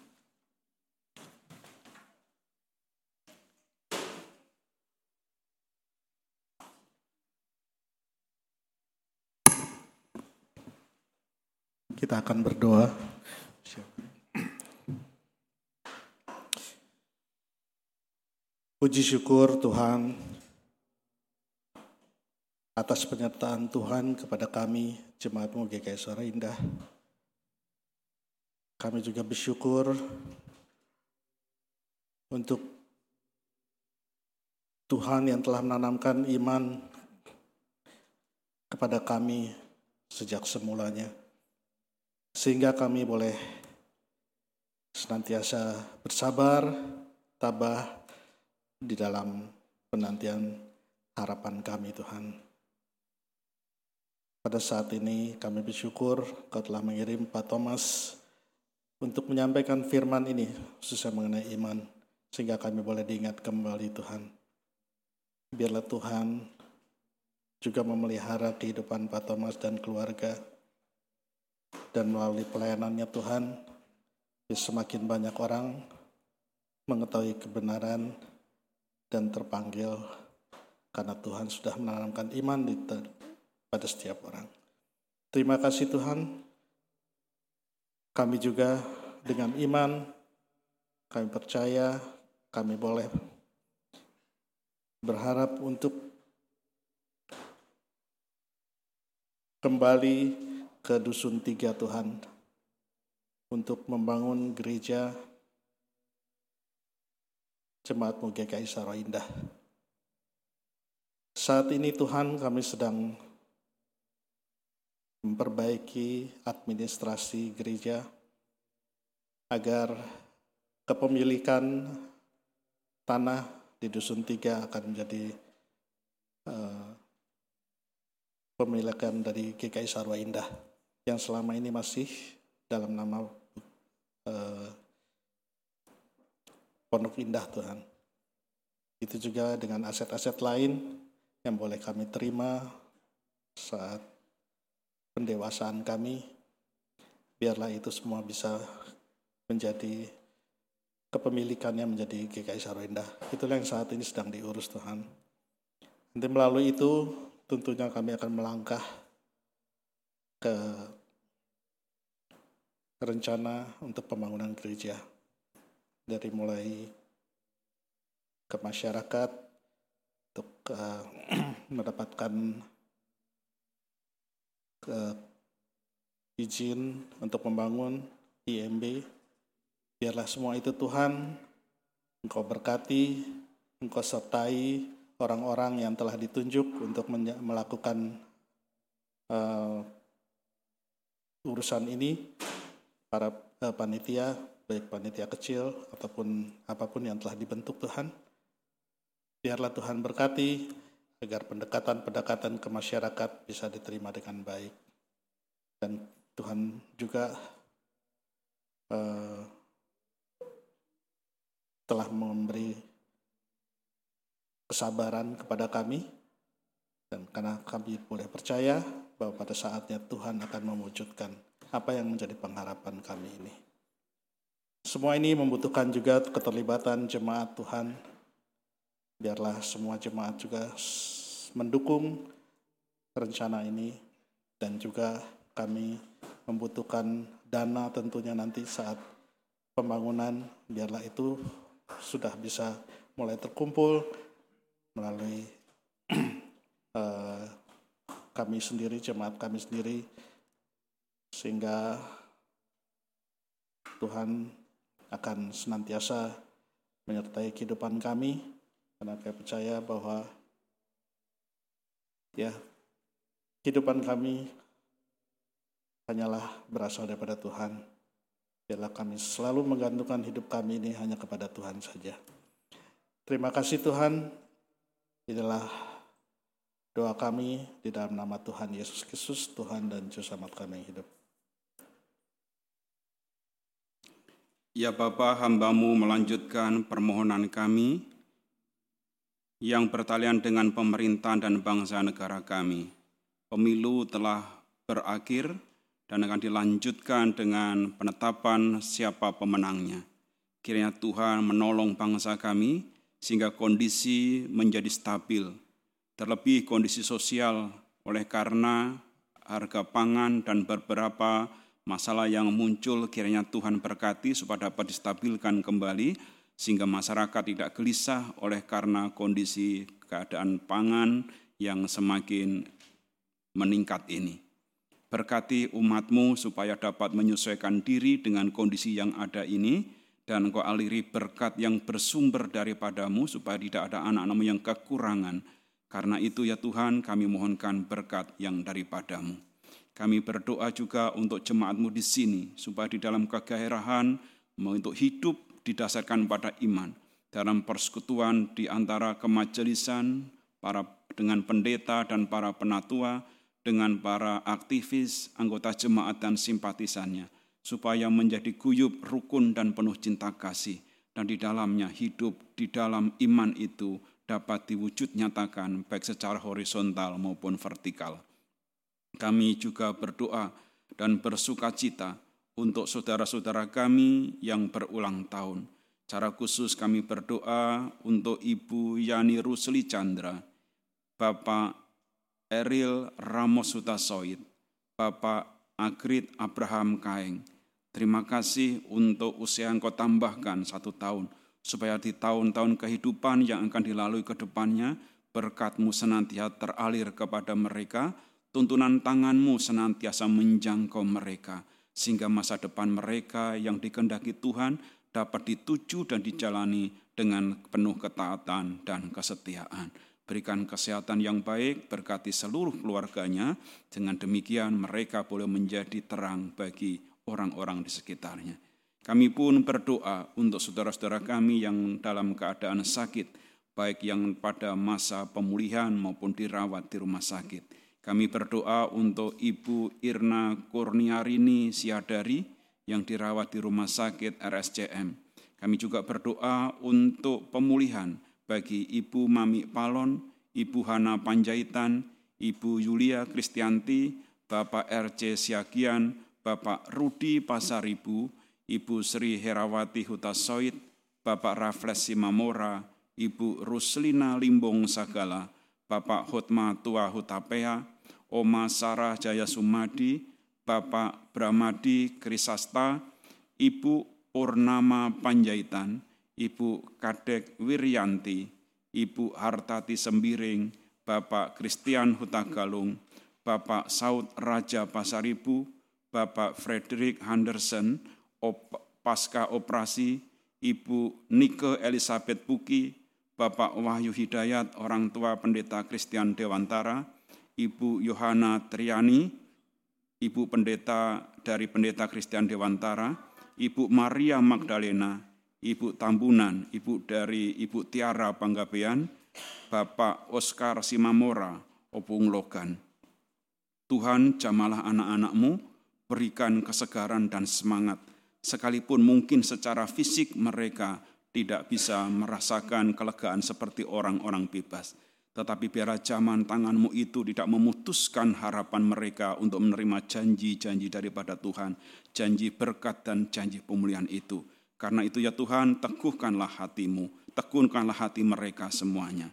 Kita akan berdoa. Puji syukur Tuhan atas penyertaan Tuhan kepada kami, jemaatmu GKI Suara Indah. Kami juga bersyukur untuk Tuhan yang telah menanamkan iman kepada kami sejak semulanya sehingga kami boleh senantiasa bersabar, tabah di dalam penantian harapan kami Tuhan. Pada saat ini kami bersyukur kau telah mengirim Pak Thomas untuk menyampaikan firman ini khususnya mengenai iman sehingga kami boleh diingat kembali Tuhan. Biarlah Tuhan juga memelihara kehidupan Pak Thomas dan keluarga dan melalui pelayanannya Tuhan, semakin banyak orang mengetahui kebenaran dan terpanggil karena Tuhan sudah menanamkan iman di pada setiap orang. Terima kasih Tuhan. Kami juga dengan iman, kami percaya, kami boleh berharap untuk kembali ke Dusun Tiga Tuhan untuk membangun gereja Jemaat GKI Saro Indah. Saat ini Tuhan kami sedang memperbaiki administrasi gereja agar kepemilikan tanah di Dusun Tiga akan menjadi uh, pemilikan dari GKI Sarwa Indah yang selama ini masih dalam nama uh, Pondok Indah Tuhan. Itu juga dengan aset-aset lain yang boleh kami terima saat pendewasaan kami. Biarlah itu semua bisa menjadi kepemilikannya menjadi GKI Samarinda. Itulah yang saat ini sedang diurus Tuhan. Nanti melalui itu tentunya kami akan melangkah ke rencana untuk pembangunan gereja dari mulai ke masyarakat untuk uh, mendapatkan ke izin untuk membangun IMB. Biarlah semua itu Tuhan, Engkau berkati, Engkau sertai orang-orang yang telah ditunjuk untuk melakukan uh, urusan ini, para uh, panitia, baik panitia kecil ataupun apa pun yang telah dibentuk Tuhan. Biarlah Tuhan berkati agar pendekatan-pendekatan ke masyarakat bisa diterima dengan baik. Dan Tuhan juga uh, telah memberi kesabaran kepada kami dan karena kami boleh percaya bahwa pada saatnya Tuhan akan mewujudkan apa yang menjadi pengharapan kami ini. Semua ini membutuhkan juga keterlibatan jemaat Tuhan. Biarlah semua jemaat juga mendukung rencana ini dan juga kami membutuhkan dana tentunya nanti saat pembangunan biarlah itu sudah bisa mulai terkumpul melalui uh, kami sendiri, jemaat kami sendiri, sehingga Tuhan akan senantiasa menyertai kehidupan kami, karena saya percaya bahwa ya kehidupan kami hanyalah berasal daripada Tuhan. Biarlah kami selalu menggantungkan hidup kami ini hanya kepada Tuhan saja. Terima kasih Tuhan. Inilah doa kami di dalam nama Tuhan Yesus Kristus, Tuhan dan Juru Selamat kami yang hidup. Ya Bapa, hambamu melanjutkan permohonan kami yang bertalian dengan pemerintahan dan bangsa negara kami. Pemilu telah berakhir, dan akan dilanjutkan dengan penetapan siapa pemenangnya. Kiranya Tuhan menolong bangsa kami sehingga kondisi menjadi stabil, terlebih kondisi sosial oleh karena harga pangan dan beberapa masalah yang muncul kiranya Tuhan berkati supaya dapat distabilkan kembali sehingga masyarakat tidak gelisah oleh karena kondisi keadaan pangan yang semakin meningkat ini. Berkati umatmu supaya dapat menyesuaikan diri dengan kondisi yang ada ini, dan engkau aliri berkat yang bersumber daripadamu supaya tidak ada anak-anakmu yang kekurangan. Karena itu ya Tuhan kami mohonkan berkat yang daripadamu. Kami berdoa juga untuk jemaatmu di sini, supaya di dalam kegairahan untuk hidup didasarkan pada iman. Dalam persekutuan di antara kemajelisan, para dengan pendeta dan para penatua, dengan para aktivis, anggota jemaat dan simpatisannya, supaya menjadi guyup, rukun, dan penuh cinta kasih, dan di dalamnya hidup di dalam iman itu dapat diwujud nyatakan baik secara horizontal maupun vertikal. Kami juga berdoa dan bersuka cita untuk saudara-saudara kami yang berulang tahun. Cara khusus kami berdoa untuk Ibu Yani Rusli Chandra, Bapak Eril Ramos Hutasoid, Bapak Agrit Abraham Kaeng. Terima kasih untuk usia yang kau tambahkan satu tahun, supaya di tahun-tahun kehidupan yang akan dilalui ke depannya, berkatmu senantiasa teralir kepada mereka, tuntunan tanganmu senantiasa menjangkau mereka, sehingga masa depan mereka yang dikendaki Tuhan dapat dituju dan dijalani dengan penuh ketaatan dan kesetiaan berikan kesehatan yang baik, berkati seluruh keluarganya. Dengan demikian mereka boleh menjadi terang bagi orang-orang di sekitarnya. Kami pun berdoa untuk saudara-saudara kami yang dalam keadaan sakit, baik yang pada masa pemulihan maupun dirawat di rumah sakit. Kami berdoa untuk Ibu Irna Kurniarini Siadari yang dirawat di rumah sakit RSCM. Kami juga berdoa untuk pemulihan bagi Ibu Mami Palon, Ibu Hana Panjaitan, Ibu Yulia Kristianti, Bapak RC Siagian, Bapak Rudi Pasaribu, Ibu Sri Herawati Hutasoid, Bapak Rafles Simamora, Ibu Ruslina Limbong Sagala, Bapak Hotma Tua Hutapea, Oma Sarah Jaya Sumadi, Bapak Bramadi Krisasta, Ibu Purnama Panjaitan, Ibu Kadek Wiryanti, Ibu Hartati Sembiring, Bapak Christian Hutagalung, Bapak Saud Raja Pasaribu, Bapak Frederick Henderson, pasca operasi, Ibu Nike Elizabeth Buki, Bapak Wahyu Hidayat, orang tua pendeta Christian Dewantara, Ibu Yohana Triani, Ibu pendeta dari pendeta Christian Dewantara, Ibu Maria Magdalena, Ibu Tambunan, Ibu dari Ibu Tiara Panggabean, Bapak Oscar Simamora, Opung Logan. Tuhan jamalah anak-anakmu, berikan kesegaran dan semangat, sekalipun mungkin secara fisik mereka tidak bisa merasakan kelegaan seperti orang-orang bebas. Tetapi biarlah zaman tanganmu itu tidak memutuskan harapan mereka untuk menerima janji-janji daripada Tuhan, janji berkat dan janji pemulihan itu. Karena itu ya Tuhan, teguhkanlah hatimu, tekunkanlah hati mereka semuanya.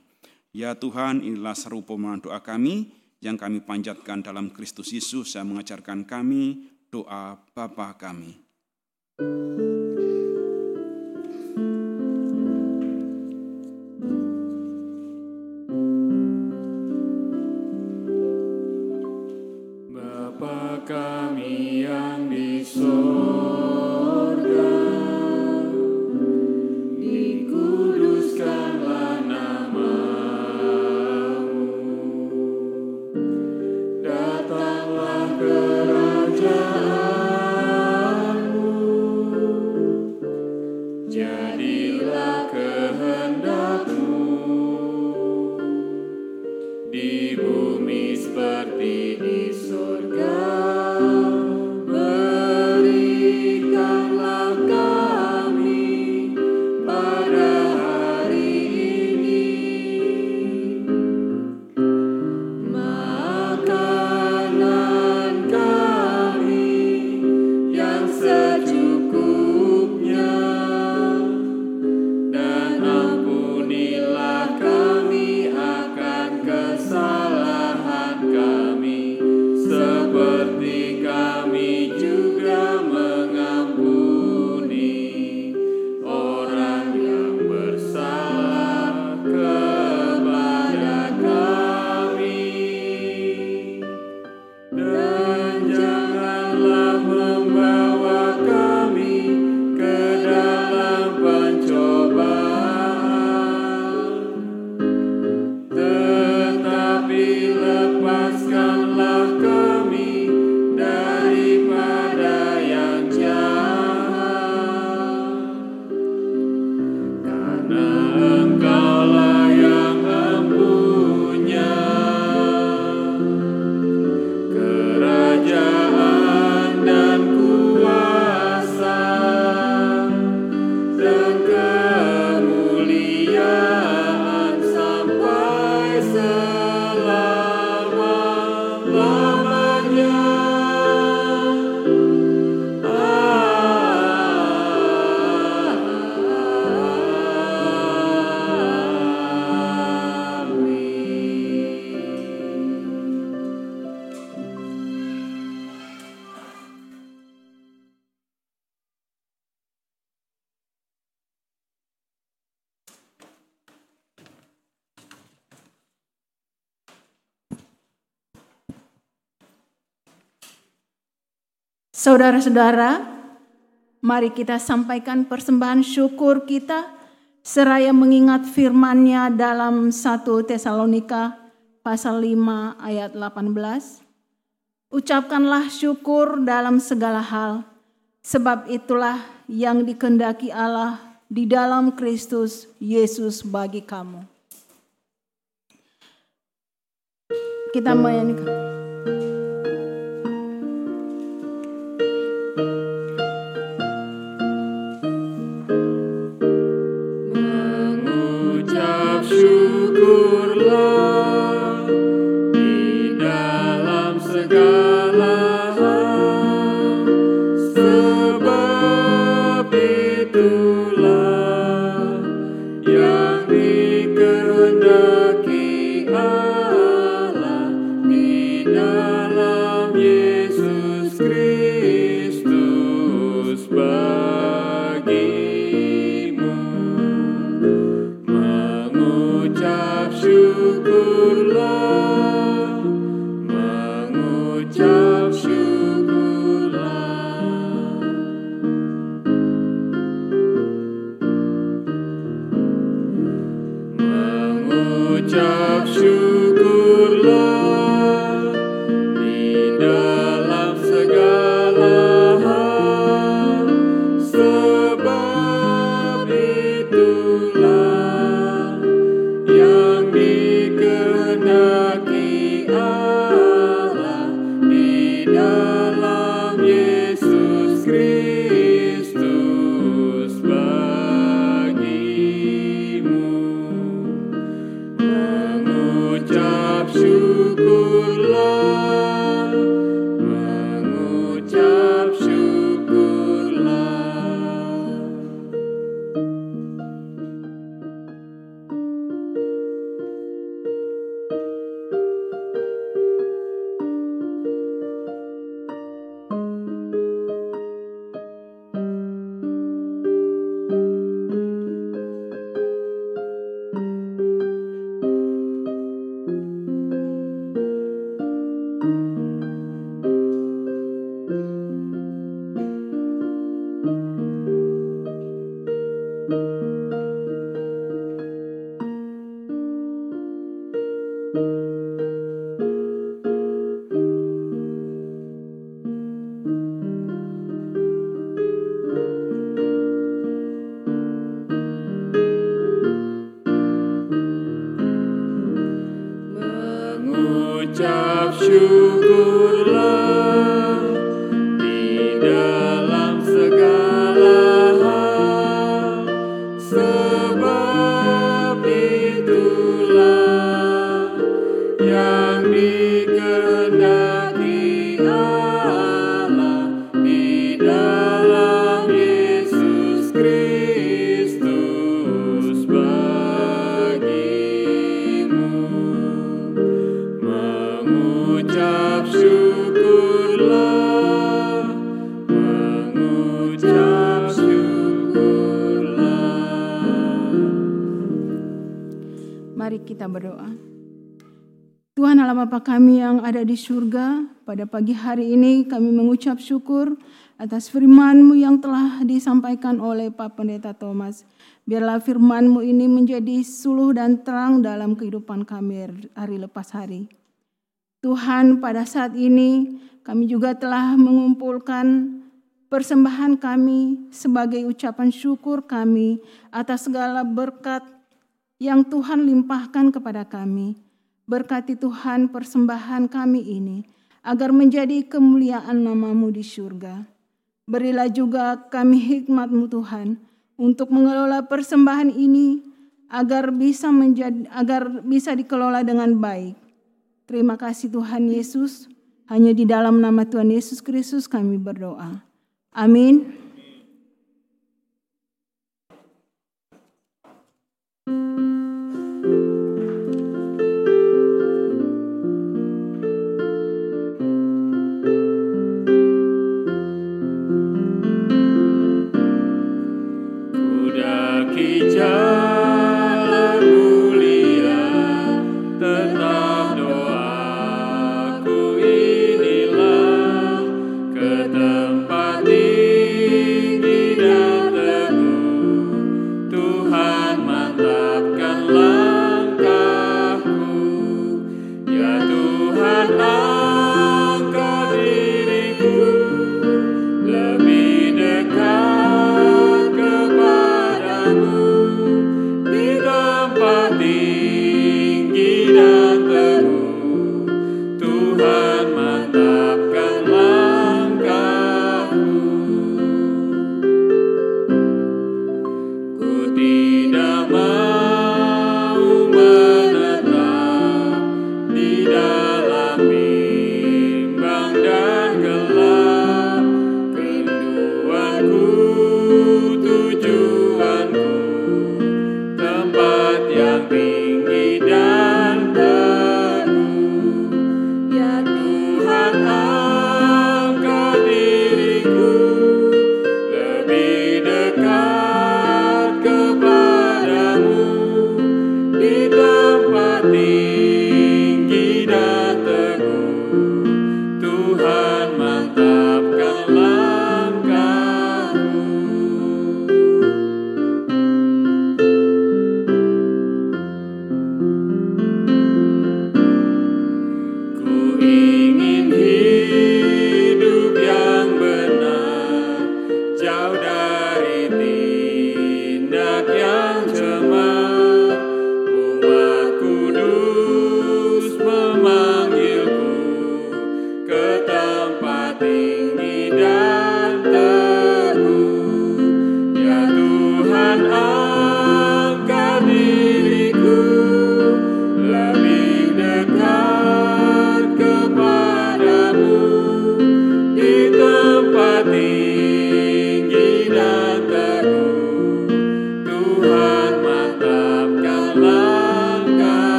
Ya Tuhan, inilah seru pemohonan doa kami yang kami panjatkan dalam Kristus Yesus yang mengajarkan kami doa Bapa kami. thank you Saudara-saudara, mari kita sampaikan persembahan syukur kita seraya mengingat firman-Nya dalam 1 Tesalonika pasal 5 ayat 18. Ucapkanlah syukur dalam segala hal, sebab itulah yang dikendaki Allah di dalam Kristus Yesus bagi kamu. Kita menyanyikan. Kita berdoa. Tuhan Allah Bapa kami yang ada di surga, pada pagi hari ini kami mengucap syukur atas firman-Mu yang telah disampaikan oleh Pak Pendeta Thomas. Biarlah firman-Mu ini menjadi suluh dan terang dalam kehidupan kami hari lepas hari. Tuhan pada saat ini kami juga telah mengumpulkan persembahan kami sebagai ucapan syukur kami atas segala berkat yang Tuhan limpahkan kepada kami. Berkati Tuhan persembahan kami ini, agar menjadi kemuliaan namamu di surga. Berilah juga kami hikmatmu Tuhan, untuk mengelola persembahan ini, agar bisa menjadi, agar bisa dikelola dengan baik. Terima kasih Tuhan Yesus, hanya di dalam nama Tuhan Yesus Kristus kami berdoa. Amin.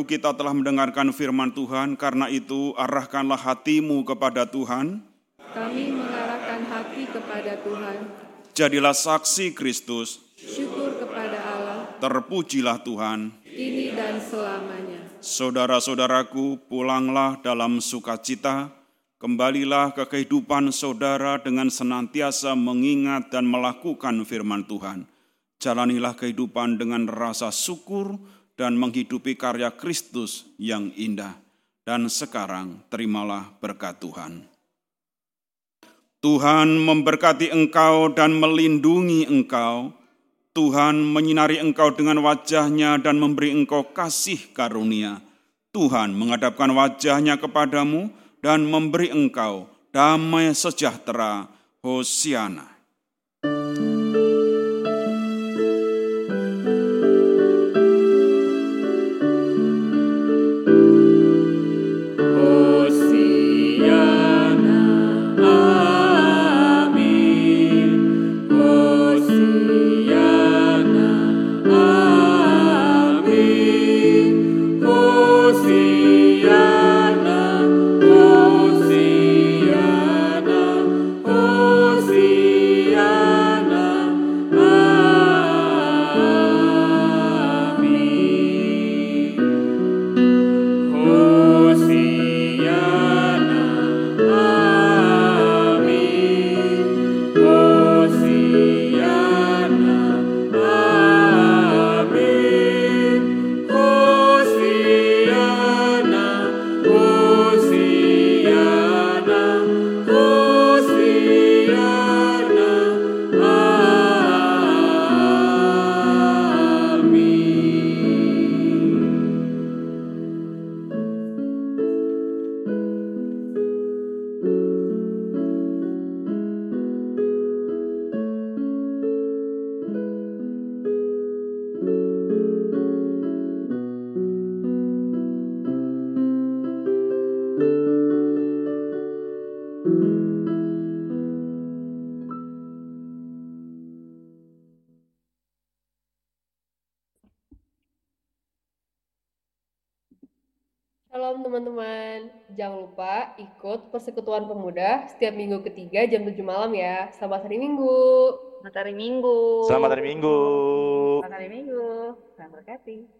Saudaraku, kita telah mendengarkan firman Tuhan, karena itu arahkanlah hatimu kepada Tuhan. Kami mengarahkan hati kepada Tuhan. Jadilah saksi Kristus, Syukur kepada Allah, terpujilah Tuhan. kini dan selamanya. Saudara-saudaraku, pulanglah dalam sukacita, kembalilah ke kehidupan saudara dengan senantiasa mengingat dan melakukan firman Tuhan. Jalanilah kehidupan dengan rasa syukur dan menghidupi karya Kristus yang indah. Dan sekarang terimalah berkat Tuhan. Tuhan memberkati engkau dan melindungi engkau. Tuhan menyinari engkau dengan wajahnya dan memberi engkau kasih karunia. Tuhan menghadapkan wajahnya kepadamu dan memberi engkau damai sejahtera. Hosiana. Ikut persekutuan pemuda setiap minggu ketiga jam 7 malam ya. Selamat hari Minggu. Selamat hari Minggu. Selamat hari Minggu. Selamat hari Minggu. Selamat berkati.